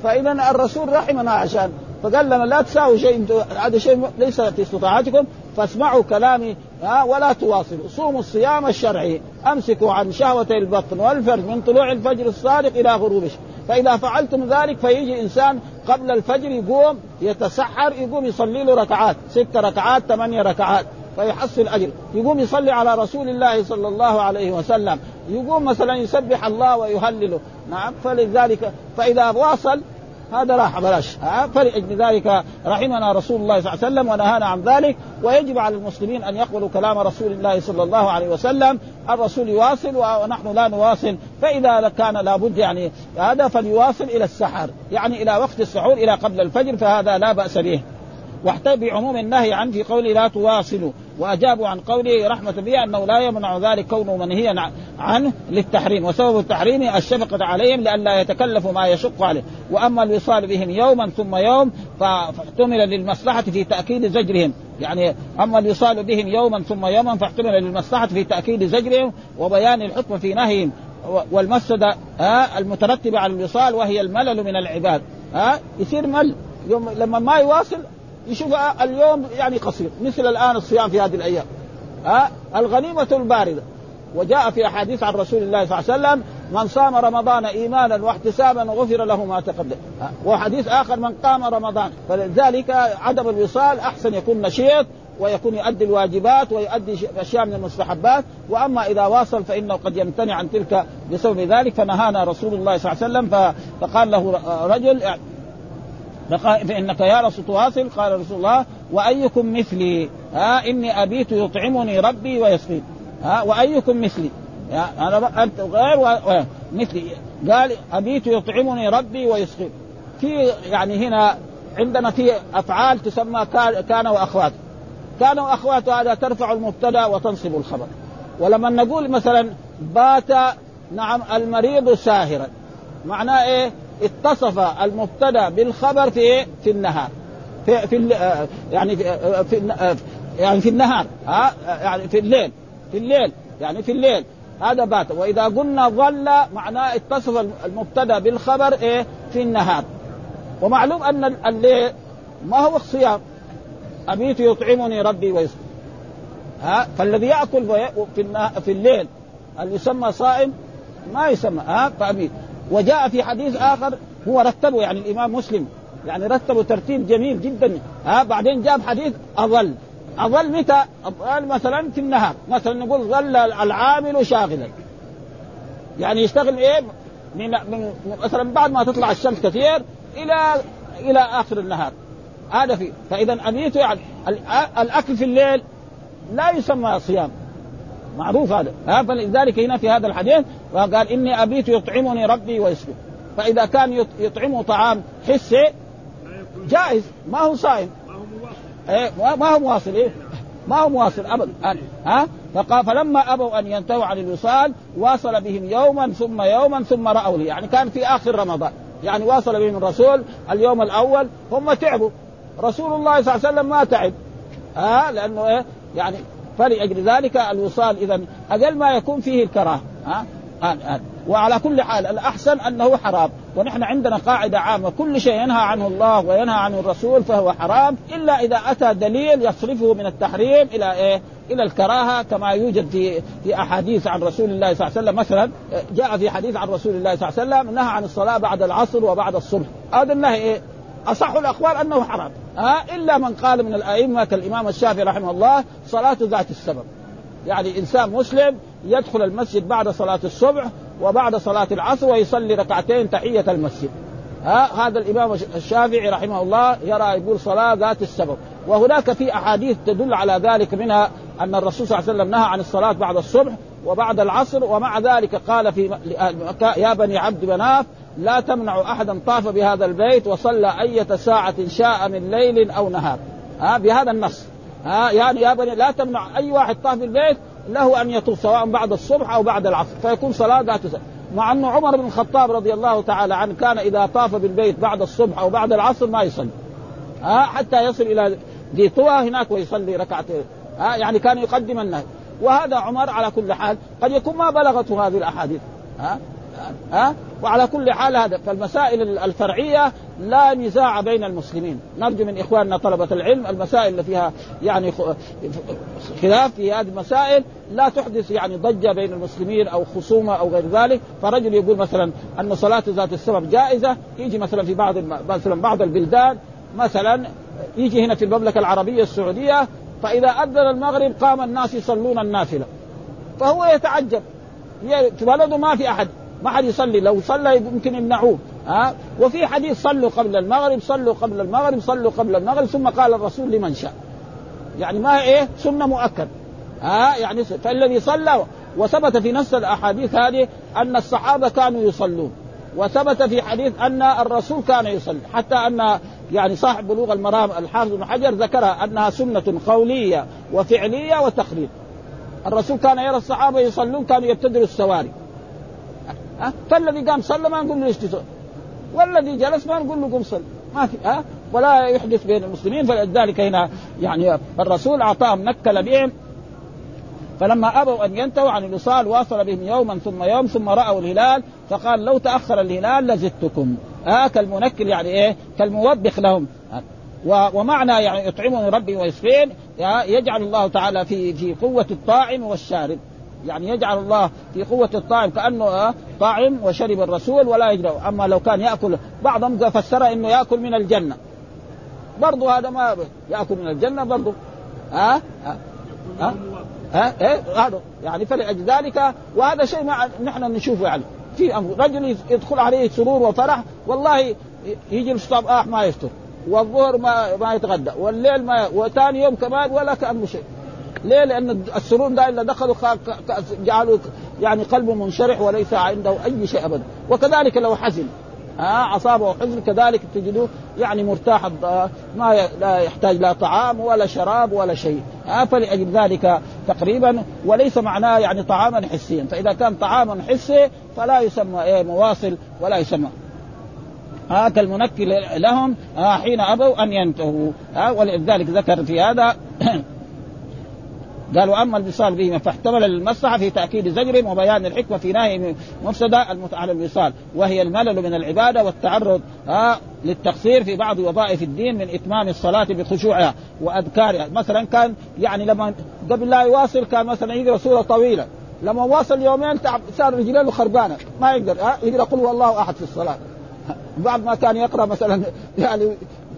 فإذا الرسول رحمنا عشان فقال لنا لا تساووا شيء هذا شيء ليس في استطاعتكم فاسمعوا كلامي ها ولا تواصلوا صوموا الصيام الشرعي امسكوا عن شهوتي البطن والفرج من طلوع الفجر الصادق إلى غروب فإذا فعلتم ذلك فيجي إنسان قبل الفجر يقوم يتسحر يقوم يصلي له ركعات ست ركعات ثمانية ركعات فيحصل أجر. يقوم يصلي على رسول الله صلى الله عليه وسلم يقوم مثلا يسبح الله ويهلله. نعم فلذلك فإذا واصل هذا راح بلاش. فلأجل ذلك رحمنا رسول الله صلى الله عليه وسلم ونهانا عن ذلك ويجب على المسلمين أن يقبلوا كلام رسول الله صلى الله عليه وسلم. الرسول يواصل ونحن لا نواصل فإذا كان لابد يعني هذا فليواصل إلى السحر يعني إلى وقت السحور إلى قبل الفجر فهذا لا بأس به. واحتج بعموم النهي عنه في قوله لا تواصلوا. وأجابوا عن قوله رحمة به أنه لا يمنع ذلك كونه منهيا عنه للتحريم. وسبب التحريم الشفقة عليهم لئلا يتكلفوا ما يشق عليه. وأما الوصال بهم يوما ثم يوم فاحتمل للمصلحة في تأكيد زجرهم. يعني أما الوصال بهم يوما ثم يوما فاحتمل للمصلحة في تأكيد زجرهم وبيان الحكم في نهيهم. والمفسده المترتبه على الوصال وهي الملل من العباد. ها يصير مل. يوم لما ما يواصل يشوف اليوم يعني قصير مثل الآن الصيام في هذه الأيام. ها الغنيمة الباردة. وجاء في أحاديث عن رسول الله صلى الله عليه وسلم من صام رمضان إيمانا واحتسابا غفر له ما تقدم. وحديث آخر من قام رمضان. فلذلك عدم الوصال أحسن يكون نشيط ويكون يؤدي الواجبات ويؤدي أشياء من المستحبات. وأما إذا واصل فإنه قد يمتنع عن تلك بسبب ذلك فنهانا رسول الله صلى الله عليه وسلم فقال له رجل فإنك يا رسول تواصل قال رسول الله وأيكم مثلي؟ ها إني أبيت يطعمني ربي ويسقين ها وأيكم مثلي؟ أنا أنت غير و... مثلي. قال أبيت يطعمني ربي ويسقين في يعني هنا عندنا في أفعال تسمى كان واخواته كان واخواته هذا ترفع المبتدأ وتنصب الخبر. ولما نقول مثلا بات نعم المريض ساهرا. معناه إيه؟ اتصف المبتدأ بالخبر في إيه؟ في النهار. في في يعني في, في يعني في النهار ها يعني في الليل في الليل يعني في الليل. هذا بات وإذا قلنا ظل معناه اتصف المبتدأ بالخبر إيه؟ في النهار. ومعلوم أن الليل ما هو الصيام. أبيت يطعمني ربي ويسقي. ها؟ فالذي يأكل في في الليل هل يسمى صائم؟ ما يسمى ها؟ فأبيت. وجاء في حديث آخر هو رتبه يعني الإمام مسلم يعني رتبوا ترتيب جميل جدا. ها بعدين جاب حديث أظل. أظل متى؟ أظل مثلا في النهار. مثلا نقول ظل العامل شاغلا. يعني يشتغل إيه؟ من, من مثلا بعد ما تطلع الشمس كثير إلى إلى آخر النهار. هذا في فاذا اميته يعني الأكل في الليل لا يسمى صيام. معروف هذا. ها فلذلك هنا في هذا الحديث قال إني أبيت يطعمني ربي ويسكت فإذا كان يطعمه طعام حسي جائز ما هو صائم إيه ما هو مواصل إيه؟ ما هو مواصل ابدا ها؟ فقال فلما أبوا أن ينتهوا عن الوصال واصل بهم يوما ثم يوما ثم رأوا لي. يعني كان في آخر رمضان. يعني واصل بهم الرسول اليوم الأول هم تعبوا. رسول الله صلى الله عليه وسلم ما تعب. ها؟ لأنه إيه؟ يعني فلأجل ذلك الوصال. إذا أقل ما يكون فيه الكراهة. ها؟ آن آن. وعلى كل حال الأحسن أنه حرام. ونحن عندنا قاعدة عامة. كل شيء ينهى عنه الله وينهى عنه الرسول فهو حرام إلا إذا أتى دليل يصرفه من التحريم إلى إيه؟ إلى الكراهة كما يوجد في في أحاديث عن رسول الله صلى الله عليه وسلم. مثلا جاء في حديث عن رسول الله صلى الله عليه وسلم نهى عن الصلاة بعد العصر وبعد الصبح. هذا النهي إيه؟ أصح الأقوال أنه حرام. ها إلا من قال من الأئمة كالإمام الشافعي رحمه الله صلاة ذات السبب. يعني إنسان مسلم يدخل المسجد بعد صلاة الصبح وبعد صلاة العصر ويصلي ركعتين تحية المسجد. ها هذا الإمام الشافعي رحمه الله يرى يقول صلاة ذات السبب. وهناك في أحاديث تدل على ذلك منها أن الرسول صلى الله عليه وسلم نهى عن الصلاة بعد الصبح وبعد العصر ومع ذلك قال في يا بني عبد مناف لا تمنع أحدا طاف بهذا البيت وصلى أية ساعة شاء من ليل أو نهار. ها بهذا النص. ها يعني يا بني لا تمنع أي واحد طاف بالبيت له أن يطوف سواء بعد الصبح أو بعد العصر. فيكون صلاة ذات مع انه عمر بن الخطاب رضي الله تعالى عنه كان إذا طاف بالبيت بعد الصبح أو بعد العصر ما يصلي. ها حتى يصل إلى ذي طوى هناك ويصلي ركعتين ها يعني كان يقدم النهي. وهذا عمر على كل حال قد يكون ما بلغته هذه الأحاديث. ها ها وعلى كل حال هذا فالمسائل الفرعية لا نزاع بين المسلمين. نرجو من إخواننا طلبة العلم المسائل اللي فيها يعني خلاف في هذه المسائل لا تحدث يعني ضجة بين المسلمين أو خصومة أو غير ذلك. فرجل يقول مثلا أن صلاة ذات السبب جائزة. يجي مثلا في بعض مثلا بعض البلدان مثلا يجي هنا في المملكة العربية السعودية فإذا أذن المغرب قام الناس يصلون النافلة. فهو يتعجب. في بلده ما في أحد. ما حد يصلي. لو صلى يمكن يمنعوه. ها؟ وفي حديث صلوا قبل المغرب صلوا قبل المغرب صلوا قبل المغرب ثم قال الرسول لمن شاء. يعني ما إيه؟ سنة مؤكد. ها؟ يعني فالذي صلى وثبت في نفس الأحاديث هذه أن الصحابة كانوا يصلون. وثبت في حديث أن الرسول كان يصلي. حتى أن يعني صاحب بلوغ المرام الحافظ بن حجر ذكرها أنها سنة قولية وفعلية وتقرير الرسول كان يرى الصحابة يصلون كانوا يبتدروا السواري. ها فالذي قام صلى ما نقول له إيش والذي جلس ما نقول له قم صل. ما في ها؟ ولا يحدث بين المسلمين فلذلك هنا يعني الرسول أعطاهم نكل بهم. فلما أبوا أن ينتهوا عن الوصال واصل بهم يوما ثم يوم ثم رأوا الهلال فقال لو تأخر الهلال لزدتكم. آه كالمنكل يعني إيه؟ كالموبخ لهم. ومعنى يعني يطعمني ربي ويسقين يجعل الله تعالى في في قوة الطاعم والشارب. يعني يجعل الله في قوة الطاعم كأنه آه، طاعم وشرب الرسول ولا يجرؤ أما لو كان يأكل بعضهم فسر أنه يأكل من الجنة. برضو هذا ما يأكل. من الجنة برضو. ها أه؟ ها ها إيه؟ هذا. يعني فلأجل ذلك وهذا شيء ما نحن نشوفه يعني. في رجل يدخل عليه سرور وفرح والله يجي الصباح ما يفطر. والظهر ما ما يتغدى. والليل ما وثاني يوم كمان ولا كأنه شيء. ليه؟ لأن السرور ده إذا دخلوا جعلوا يعني قلبه منشرح وليس عنده أي شيء أبدا. وكذلك لو حزن. ها أصابه حزن كذلك تجدوه يعني مرتاح ما لا يحتاج لا طعام ولا شراب ولا شيء. ها فلأجل ذلك تقريبا وليس معناه يعني طعاما حسيا. فإذا كان طعاما حسي فلا يسمى إيه مواصل ولا يسمى. ها كالمنكل لهم حين أبوا أن ينتهوا. ها ولذلك ذكر في هذا قالوا أما الوصال بهما فاحتمل المصلحه في تأكيد زجر وبيان الحكمة في نهي مفسدة على الوصال. وهي الملل من العبادة والتعرض آه للتقصير في بعض وظائف الدين من إتمام الصلاة بخشوعها وأذكارها. مثلا كان يعني لما قبل لا يواصل كان مثلا يقرأ سورة طويلة. لما واصل يومين تعب صار رجلينه خربانة. ما يقدر آه يقرأ قل الله أحد في الصلاة. بعد ما كان يقرأ مثلا يعني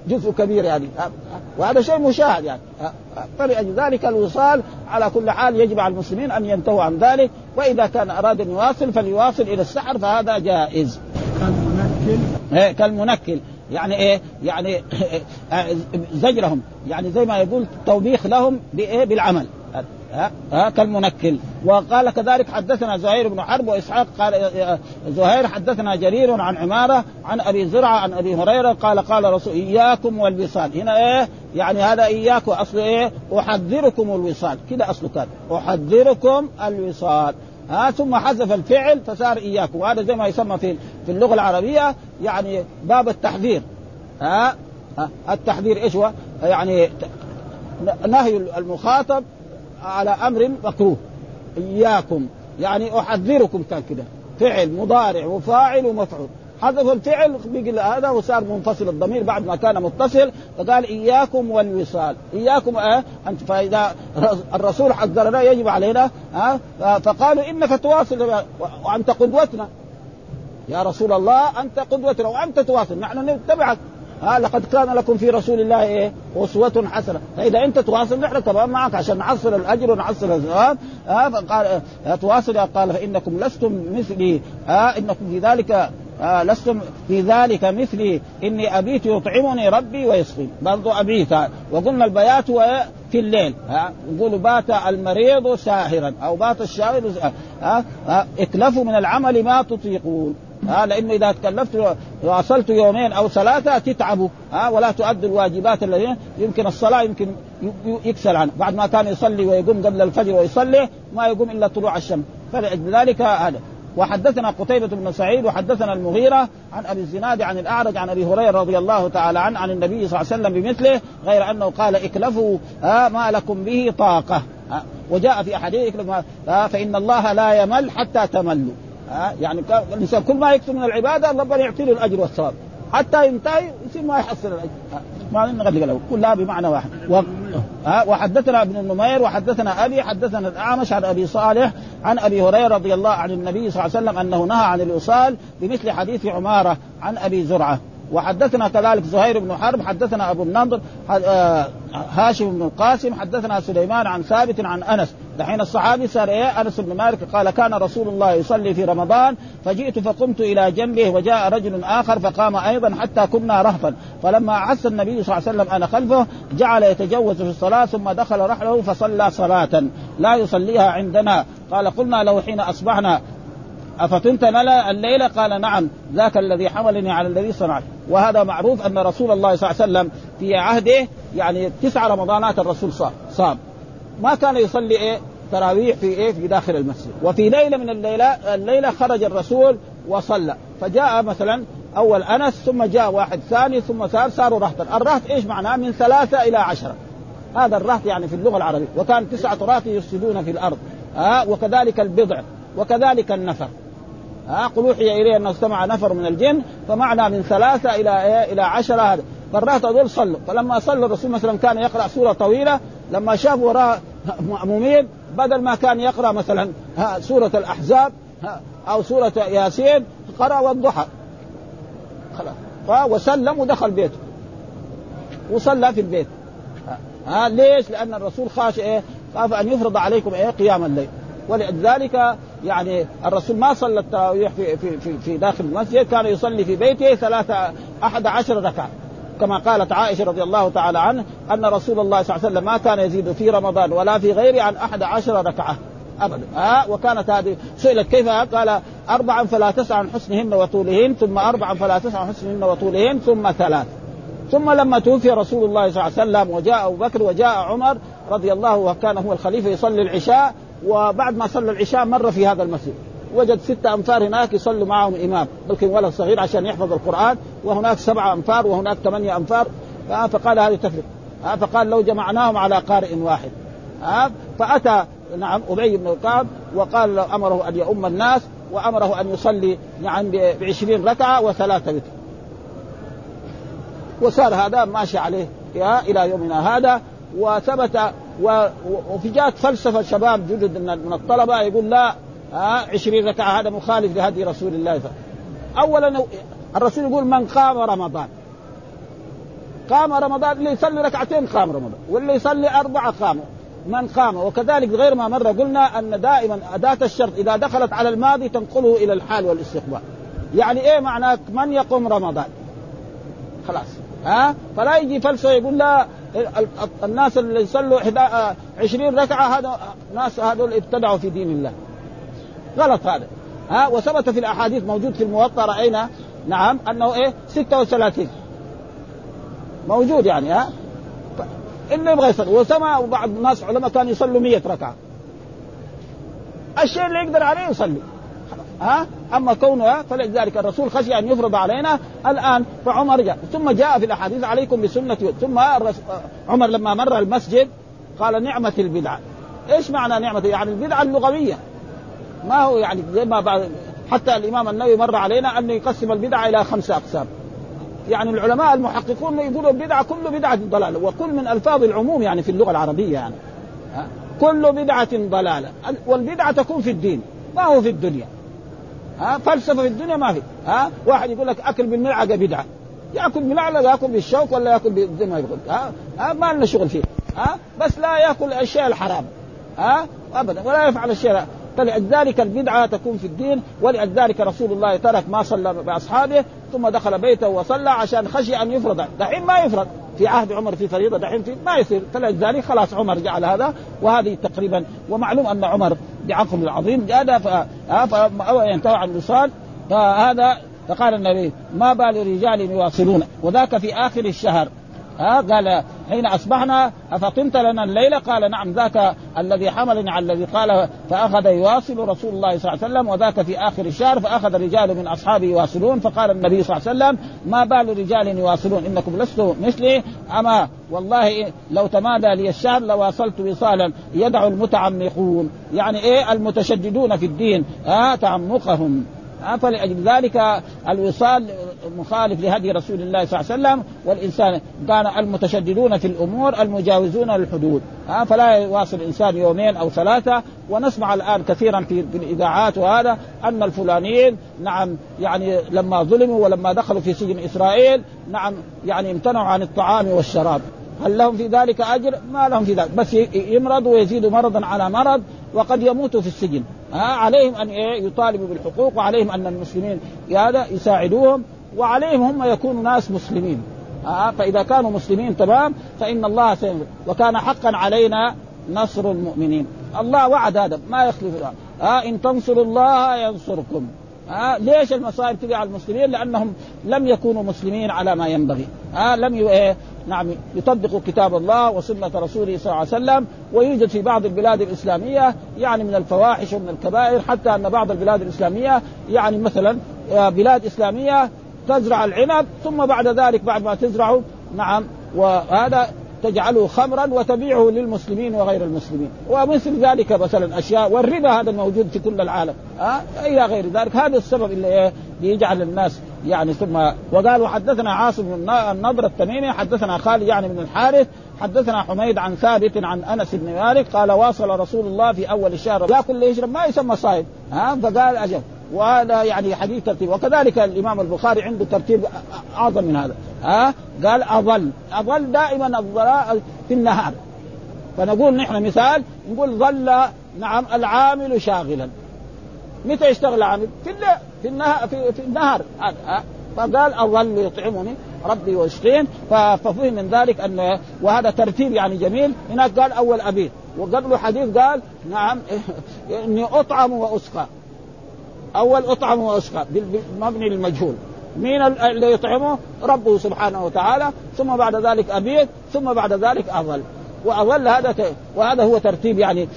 جزء كبير يعني. وهذا شيء مشاهد يعني. ذلك الوصال على كل حال يجب على المسلمين أن ينتهوا عن ذلك وإذا كان أراد أن يواصل فليواصل إلى السحر فهذا جائز. كالمنكل. إيه كالمنكل. يعني إيه؟ يعني زجرهم. يعني زي ما يقول توبيخ لهم بإيه؟ بالعمل. ها, ها كالمنكل. وقال كذلك حدثنا زهير بن حرب وإسحاق قال زهير حدثنا جرير عن عمارة عن أبي زرعة عن أبي هريرة قال قال رسول إياكم والوصال. هنا إيه؟ يعني هذا اياكم اصل إيه؟ أحذركم الوصال. كده أصله كان. أحذركم الوصال. ها ثم حذف الفعل فصار إياكم. وهذا زي ما يسمى في في اللغة العربية يعني باب التحذير. ها؟ التحذير إيش هو؟ يعني نهي المخاطب على أمر مكروه. إياكم. يعني أحذركم كان كده. فعل مضارع وفاعل ومفعول. حذف الفعل بقي هذا وصار منفصل الضمير بعد ما كان متصل. فقال إياكم والوصال. إياكم آه أنت فإذا الرسول حذرنا يجب علينا آه فقالوا إنك تواصل وأنت قدوتنا. يا رسول الله أنت قدوتنا وأنت تواصل. نحن نتبعك. ها لقد كان لكم في رسول الله إيه؟ أسوة حسنة. فإذا أنت تواصل نحن كمان معك. عشان نحصل الأجر ونحصل الثواب ها فقال تواصل. قال فإنكم لستم مثلي. ها إنكم في ذلك آه لستم في ذلك مثلي. إني أبيت يطعمني ربي ويسقين برضو أبيت. وقلنا البيات هو في الليل. ها يقولوا بات المريض ساهرا أو بات الشاعر ها اكلفوا من العمل ما تطيقون. ها لأنه إذا تكلفت وأصلت يومين أو ثلاثة تتعبوا ها ولا تؤدوا الواجبات التي يمكن الصلاة يمكن يكسل عنه بعد ما كان يصلي ويقوم قبل الفجر ويصلي ما يقوم إلا طلوع الشمس. فلذلك هذا. وحدثنا قتيبة بن سعيد وحدثنا المغيرة عن أبي الزناد عن الأعرج عن أبي هريرة رضي الله تعالى عنه عن النبي صلى الله عليه وسلم بمثله غير أنه قال اكلفوا ما لكم به طاقة. وجاء في أحاديث فإن الله لا يمل حتى تملوا. يعني الإنسان كل ما يكثر من العبادة ربنا يعطي له الأجر والثواب. حتى ينتهي يصير ما يحصل الأجر. ما نغلق له كلها بمعنى واحد. و... وحدثنا ابن النمير وحدثنا أبي حدثنا الأعمش عن أبي صالح عن أبي هريرة رضي الله عن النبي صلى الله عليه وسلم أنه نهى عن الوصال بمثل حديث عمارة عن أبي زرعة. وحدثنا كذلك زهير بن حرب حدثنا أبو النضر آه، هاشم بن القاسم حدثنا سليمان عن ثابت عن أنس. دحين الصحابي صار إيه أنس بن مالك؟ قال كان رسول الله يصلي في رمضان فجئت فقمت إلى جنبه وجاء رجل آخر فقام أيضا حتى كنا رهطا فلما عس النبي صلى الله عليه وسلم أنا خلفه جعل يتجوز في الصلاة ثم دخل رحله فصلى صلاة لا يصليها عندنا. قال قلنا له حين أصبحنا أفطنت الليلة قال نعم ذاك الذي حملني على الذي صنعت. وهذا معروف أن رسول الله صلى الله عليه وسلم في عهده يعني تسع رمضانات الرسول صام صام. ما كان يصلي إيه؟ تراويح في إيه؟ في داخل المسجد. وفي ليلة من الليلة الليلة خرج الرسول وصلى. فجاء مثلا أول أنس ثم جاء واحد ثاني ثم صار صاروا رهطا. الرهط إيش معناه؟ من ثلاثة إلى عشرة. هذا الرهط يعني في اللغة العربية. وكان تسعة رهط يفسدون في الأرض. ها وكذلك البضع وكذلك النفر. ها قل أوحي إلي انه استمع نفر من الجن فمعنى من ثلاثة إلى إيه إلى عشرة. هذا فالرهط هذول صلوا فلما صلى الرسول مثلا كان يقرأ سورة طويلة لما شاف وراء مأمومين بدل ما كان يقرأ مثلا سورة الأحزاب أو سورة ياسين قرأ والضحى. خلاص. وسلم ودخل بيته. وصلى في البيت. ها ليش؟ لأن الرسول خاش إيه؟ خاف أن يفرض عليكم إيه قيام الليل. ولذلك يعني الرسول ما صلى التراويح في, في, في, في داخل المسجد كان يصلي في بيته ثلاثة أحد عشر ركعة. كما قالت عائشة رضي الله تعالى عنه أن رسول الله صلى الله عليه وسلم ما كان يزيد في رمضان ولا في غيره عن أحد عشر ركعة ابدا. ها؟ وكانت هذه سئلت كيف قال اربعا فلا تسع عن حسنهن وطولهن ثم اربعا فلا تسع عن حسنهن وطولهن ثم ثلاث. ثم لما توفي رسول الله صلى الله عليه وسلم وجاء أبو بكر وجاء عمر رضي الله وكان هو الخليفة يصلي العشاء وبعد ما صلى العشاء مر في هذا المسجد. وجد ستة أنفار هناك يصلوا معهم إمام بلكن ولد صغير عشان يحفظ القرآن وهناك سبعة أنفار وهناك ثمانية أنفار فقال هذه تفرق. فقال لو جمعناهم على قارئ واحد. فأتى نعم أبي بن كعب وقال له أمره أن يؤم الناس وأمره أن يصلي نعم بعشرين ركعة وثلاثة وتر. وصار هذا ماشي عليه إلى يومنا هذا وثبت وفي جات فلسفة شباب جدد من الطلبة يقول لا 20 ركعة هذا مخالف لهدي رسول الله صلى اولا الرسول يقول من قام رمضان. قام رمضان اللي يصلي ركعتين قام رمضان واللي يصلي أربعة قاموا من قام وكذلك غير ما مر قلنا أن دائما أداة الشرط إذا دخلت على الماضي تنقله إلى الحال والاستقبال. يعني إيه معنى من يقوم رمضان؟ خلاص ها؟ فلا يجي فلسفة يقول لا الناس اللي يصلوا 20 ركعة هذا ناس هذول ابتدعوا في دين الله. غلط هذا. ها وثبت في الأحاديث موجود في الموطأ رأينا نعم أنه إيه؟ 36 موجود يعني ها؟ اللي يبغى يصلي. وسمع بعض الناس علماء كانوا يصلوا 100 ركعة. الشيء اللي يقدر عليه يصلي. ها؟ أما كونه فلذلك الرسول خشي أن يفرض علينا الآن فعمر جاء. ثم جاء في الأحاديث عليكم بسنتي. ثم عمر لما مر المسجد قال نعمة البدعه إيش معنى نعمة؟ يعني البدعه اللغوية. ما هو يعني زي ما بعد حتى الإمام النووي مر علينا انه يقسم البدعه إلى خمسه أقسام. يعني العلماء المحققون يقولوا البدعه كل بدعة ضلالة. وكل من ألفاظ العموم يعني في اللغة العربية يعني. كل بدعة ضلالة. والبدعة تكون في الدين. ما هو في الدنيا؟ ها فلسفة في الدنيا ما في ها؟ واحد يقول لك أكل بالملعقة بدعة. يأكل بالملعقه يأكل بالشوك ولا يأكل زي ما يقول ها, ها ما لنا شغل فيه ها؟ بس لا يأكل الأشياء الحرام ها؟ ابدا ولا يفعل الشيء فلذلك البدعة تكون في الدين ولذلك رسول الله ترك ما صلى بأصحابه ثم دخل بيته وصلى عشان خشي أن يفرض. دحين ما يفرض. في عهد عمر في فريضة دحين في ما يصير. فلذلك خلاص عمر جعل هذا وهذه تقريبا ومعلوم أن عمر بعقل العظيم هذا فينتهى عن الوصال فهذا فقال النبي ما بال رجال يواصلون؟ وذاك في آخر الشهر. ها؟ قال حين أصبحنا افطنت لنا الليلة قال نعم ذاك الذي حملني على الذي قال فأخذ يواصل رسول الله صلى الله عليه وسلم وذاك في آخر الشهر فأخذ رجال من أصحابه يواصلون فقال النبي صلى الله عليه وسلم ما بال رجال يواصلون؟ إنكم لستم مثلي. أما والله لو تمادى لي الشهر لواصلت وصالا يدعو المتعمقون. يعني إيه؟ المتشددون في الدين ها؟ تعمقهم. فلأجل ذلك الوصال مخالف لهدي رسول الله صلى الله عليه وسلم والإنسان كان المتشددون في الأمور المجاوزون للحدود. فلا يواصل الإنسان يومين أو ثلاثة. ونسمع الآن كثيرا في الإذاعات وهذا أن الفلانيين نعم يعني لما ظلموا ولما دخلوا في سجن إسرائيل نعم يعني امتنعوا عن الطعام والشراب. هل لهم في ذلك أجر؟ ما لهم في ذلك، بس يمرضوا ويزيدوا مرضا على مرض وقد يموتوا في السجن، عليهم أن إيه يطالبوا بالحقوق وعليهم أن المسلمين هذا يساعدوهم وعليهم هم يكونوا ناس مسلمين. فإذا كانوا مسلمين تمام فإن الله سينصر وكان حقا علينا نصر المؤمنين، الله وعد هذا ما يخلف ها إن تنصروا الله ينصركم ها ليش المصائب تقع على المسلمين؟ لأنهم لم يكونوا مسلمين على ما ينبغي، ها لم. إيه؟ نعم يطبقوا كتاب الله وسنة رسوله صلى الله عليه وسلم ويوجد في بعض البلاد الإسلامية يعني من الفواحش ومن الكبائر حتى أن بعض البلاد الإسلامية يعني مثلا بلاد إسلامية تزرع العنب ثم بعد ذلك بعد ما تزرعه نعم وهذا تجعله خمرا وتبيعه للمسلمين وغير المسلمين ومثل ذلك مثلا أشياء والربا هذا موجود في كل العالم أه؟ إلى غير ذلك هذا السبب اللي إيه يجعل الناس يعني ثم وقالوا حدثنا عاصم بن النضر التميمي حدثنا خالد يعني بن الحارث حدثنا حميد عن ثابت عن أنس بن مالك قال واصل رسول الله في أول الشهر ياكل اللي يشرب ما يسمى صائم ها؟ فقال أجل وهذا يعني حديث ترتيب وكذلك الإمام البخاري عنده ترتيب أعظم من هذا ها؟ قال أظل أظل دائما الظلاء في النهار. فنقول نحن مثال نقول ظل نعم العامل شاغلا. متى يشتغل العامل؟ في الليل. في النهار في, في النهار. فقال اظل يطعمني ربي ويسقين ففهم من ذلك أن وهذا ترتيب يعني جميل. هناك قال أول أبيت. وقبله حديث قال نعم إني أطعم وأسقى. أول أطعم وأسقى مبني للمجهول مين اللي يطعمه؟ ربه سبحانه وتعالى. ثم بعد ذلك أبيت ثم بعد ذلك أظل. وأظل هذا وهذا هو ترتيب يعني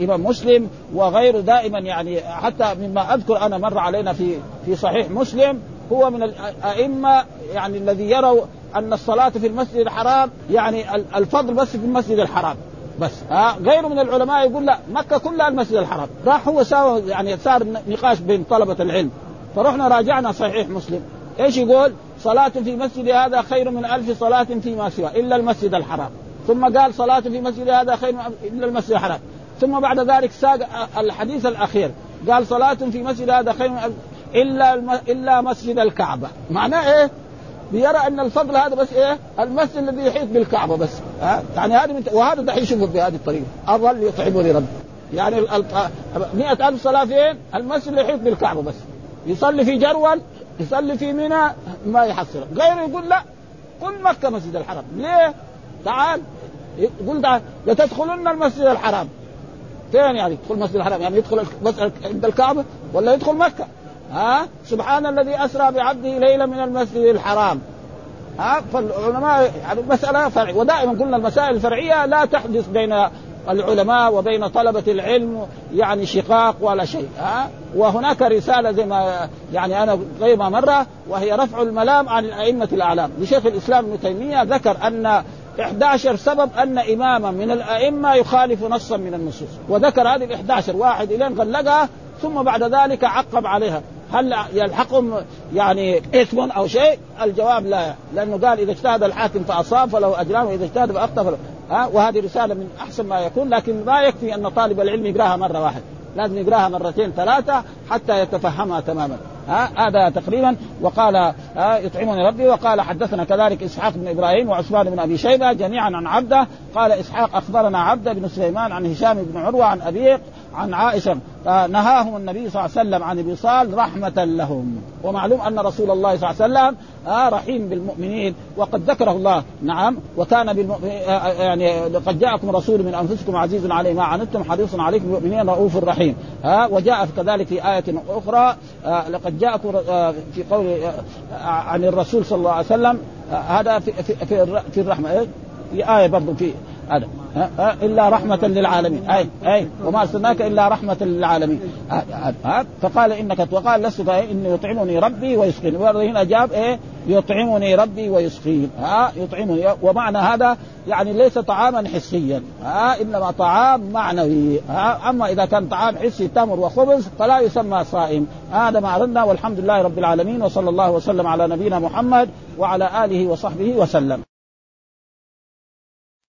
إمام مسلم وغيره دائما يعني حتى مما أذكر أنا مر علينا في في صحيح مسلم هو من الائمه يعني الذي يروا أن الصلاة في المسجد الحرام يعني الفضل بس في المسجد الحرام. بس ها غيره من العلماء يقول لا مكة كلها المسجد الحرام. راح هو ساوى يعني صار نقاش بين طلبة العلم. فرحنا راجعنا صحيح مسلم. إيش يقول؟ صلاة في مسجد هذا خير من ألف صلاة فيما سوى إلا المسجد الحرام. ثم قال صلاة في مسجد هذا خير إلا المسجد الحرام ثم بعد ذلك ساق الحديث الأخير قال صلاة في مسجد هذا خير إلا. إلا مسجد الكعبة معناه إيه؟ بيرى أن الفضل هذا بس إيه؟ المسجد الذي يحيط بالكعبة بس ها؟ يعني هذا من... وهذا دحين شوفوا بهذه الطريقة أظل يطعمني ربي يعني ال... مئة ألف صلاة فين؟ المسجد اللي يحيط بالكعبة بس يصلي في جرول يصلي في منى ما يحصل غيره يقول لا كل مكة مسجد الحرام ليه؟ تعال. يقول تعال لتدخلن المسجد الحرام. فين يعني يدخل المسجد الحرام؟ يعني يدخل عند الكعبة ولا يدخل مكة؟ ها؟ سبحان الذي أسرى بعبده ليلا من المسجد الحرام. ها؟ فالعلماء يعني مسألة فرع ودائما قلنا المسائل الفرعية لا تحدث بين العلماء وبين طلبة العلم يعني شقاق ولا شيء. ها؟ وهناك رسالة زي ما يعني أنا غير ما مرة وهي رفع الملام عن الأئمة الأعلام. لشيخ الإسلام ابن تيمية ذكر أن 11 سبب أن إماما من الأئمة يخالف نصا من النصوص. وذكر هذه ال 11 واحد إلين غلقها ثم بعد ذلك عقب عليها. هل يلحقهم يعني إثم أو شيء؟ الجواب لا لأنه قال إذا اجتهد الحاكم فأصاب فله أجران وإذا اجتهد فأخطأ فله ها؟ وهذه رسالة من أحسن ما يكون لكن ما يكفي أن طالب العلم يقراها مرة واحدة لازم يقراها مرتين ثلاثة حتى يتفهمها تماما. هذا تقريبا وقال يطعمني ربي وقال حدثنا كذلك إسحاق بن إبراهيم وعثمان بن أبي شيبة جميعا عن عبده قال إسحاق أخبرنا عبده بن سليمان عن هشام بن عروة عن أبيه عن عائشة نهاهم النبي صلى الله عليه وسلم عن الوصال رحمة لهم. ومعلوم أن رسول الله صلى الله عليه وسلم آه رحيم بالمؤمنين وقد ذكره الله. نعم وكان بالمؤمنين آه يعني لقد جاءكم رسول من أنفسكم عزيز عليه ما عنتم حريص عليكم بالمؤمنين رؤوف رحيم. ها آه وجاء كذلك في آية أخرى آه لقد جاءكم آه في قول آه عن الرسول صلى الله عليه وسلم آه هذا في في في, في الرحمة. في آية برضو في هذا. إلا رحمة للعالمين. أي أي وما أرسلناك إلا رحمة للعالمين. ها فقال إنك وقال لست إني يطعمني ربي ويسقين. وهنا جاب إيه؟ يطعمني ربي ويسقين. ها يطعمني. ومعنى هذا يعني ليس طعاما حسيا. ها إنما طعام معنوي. ها أما إذا كان طعام حسي تمر وخبز فلا يسمى صائم. هذا ما أردنا والحمد لله رب العالمين وصلى الله وسلم على نبينا محمد وعلى آله وصحبه وسلم.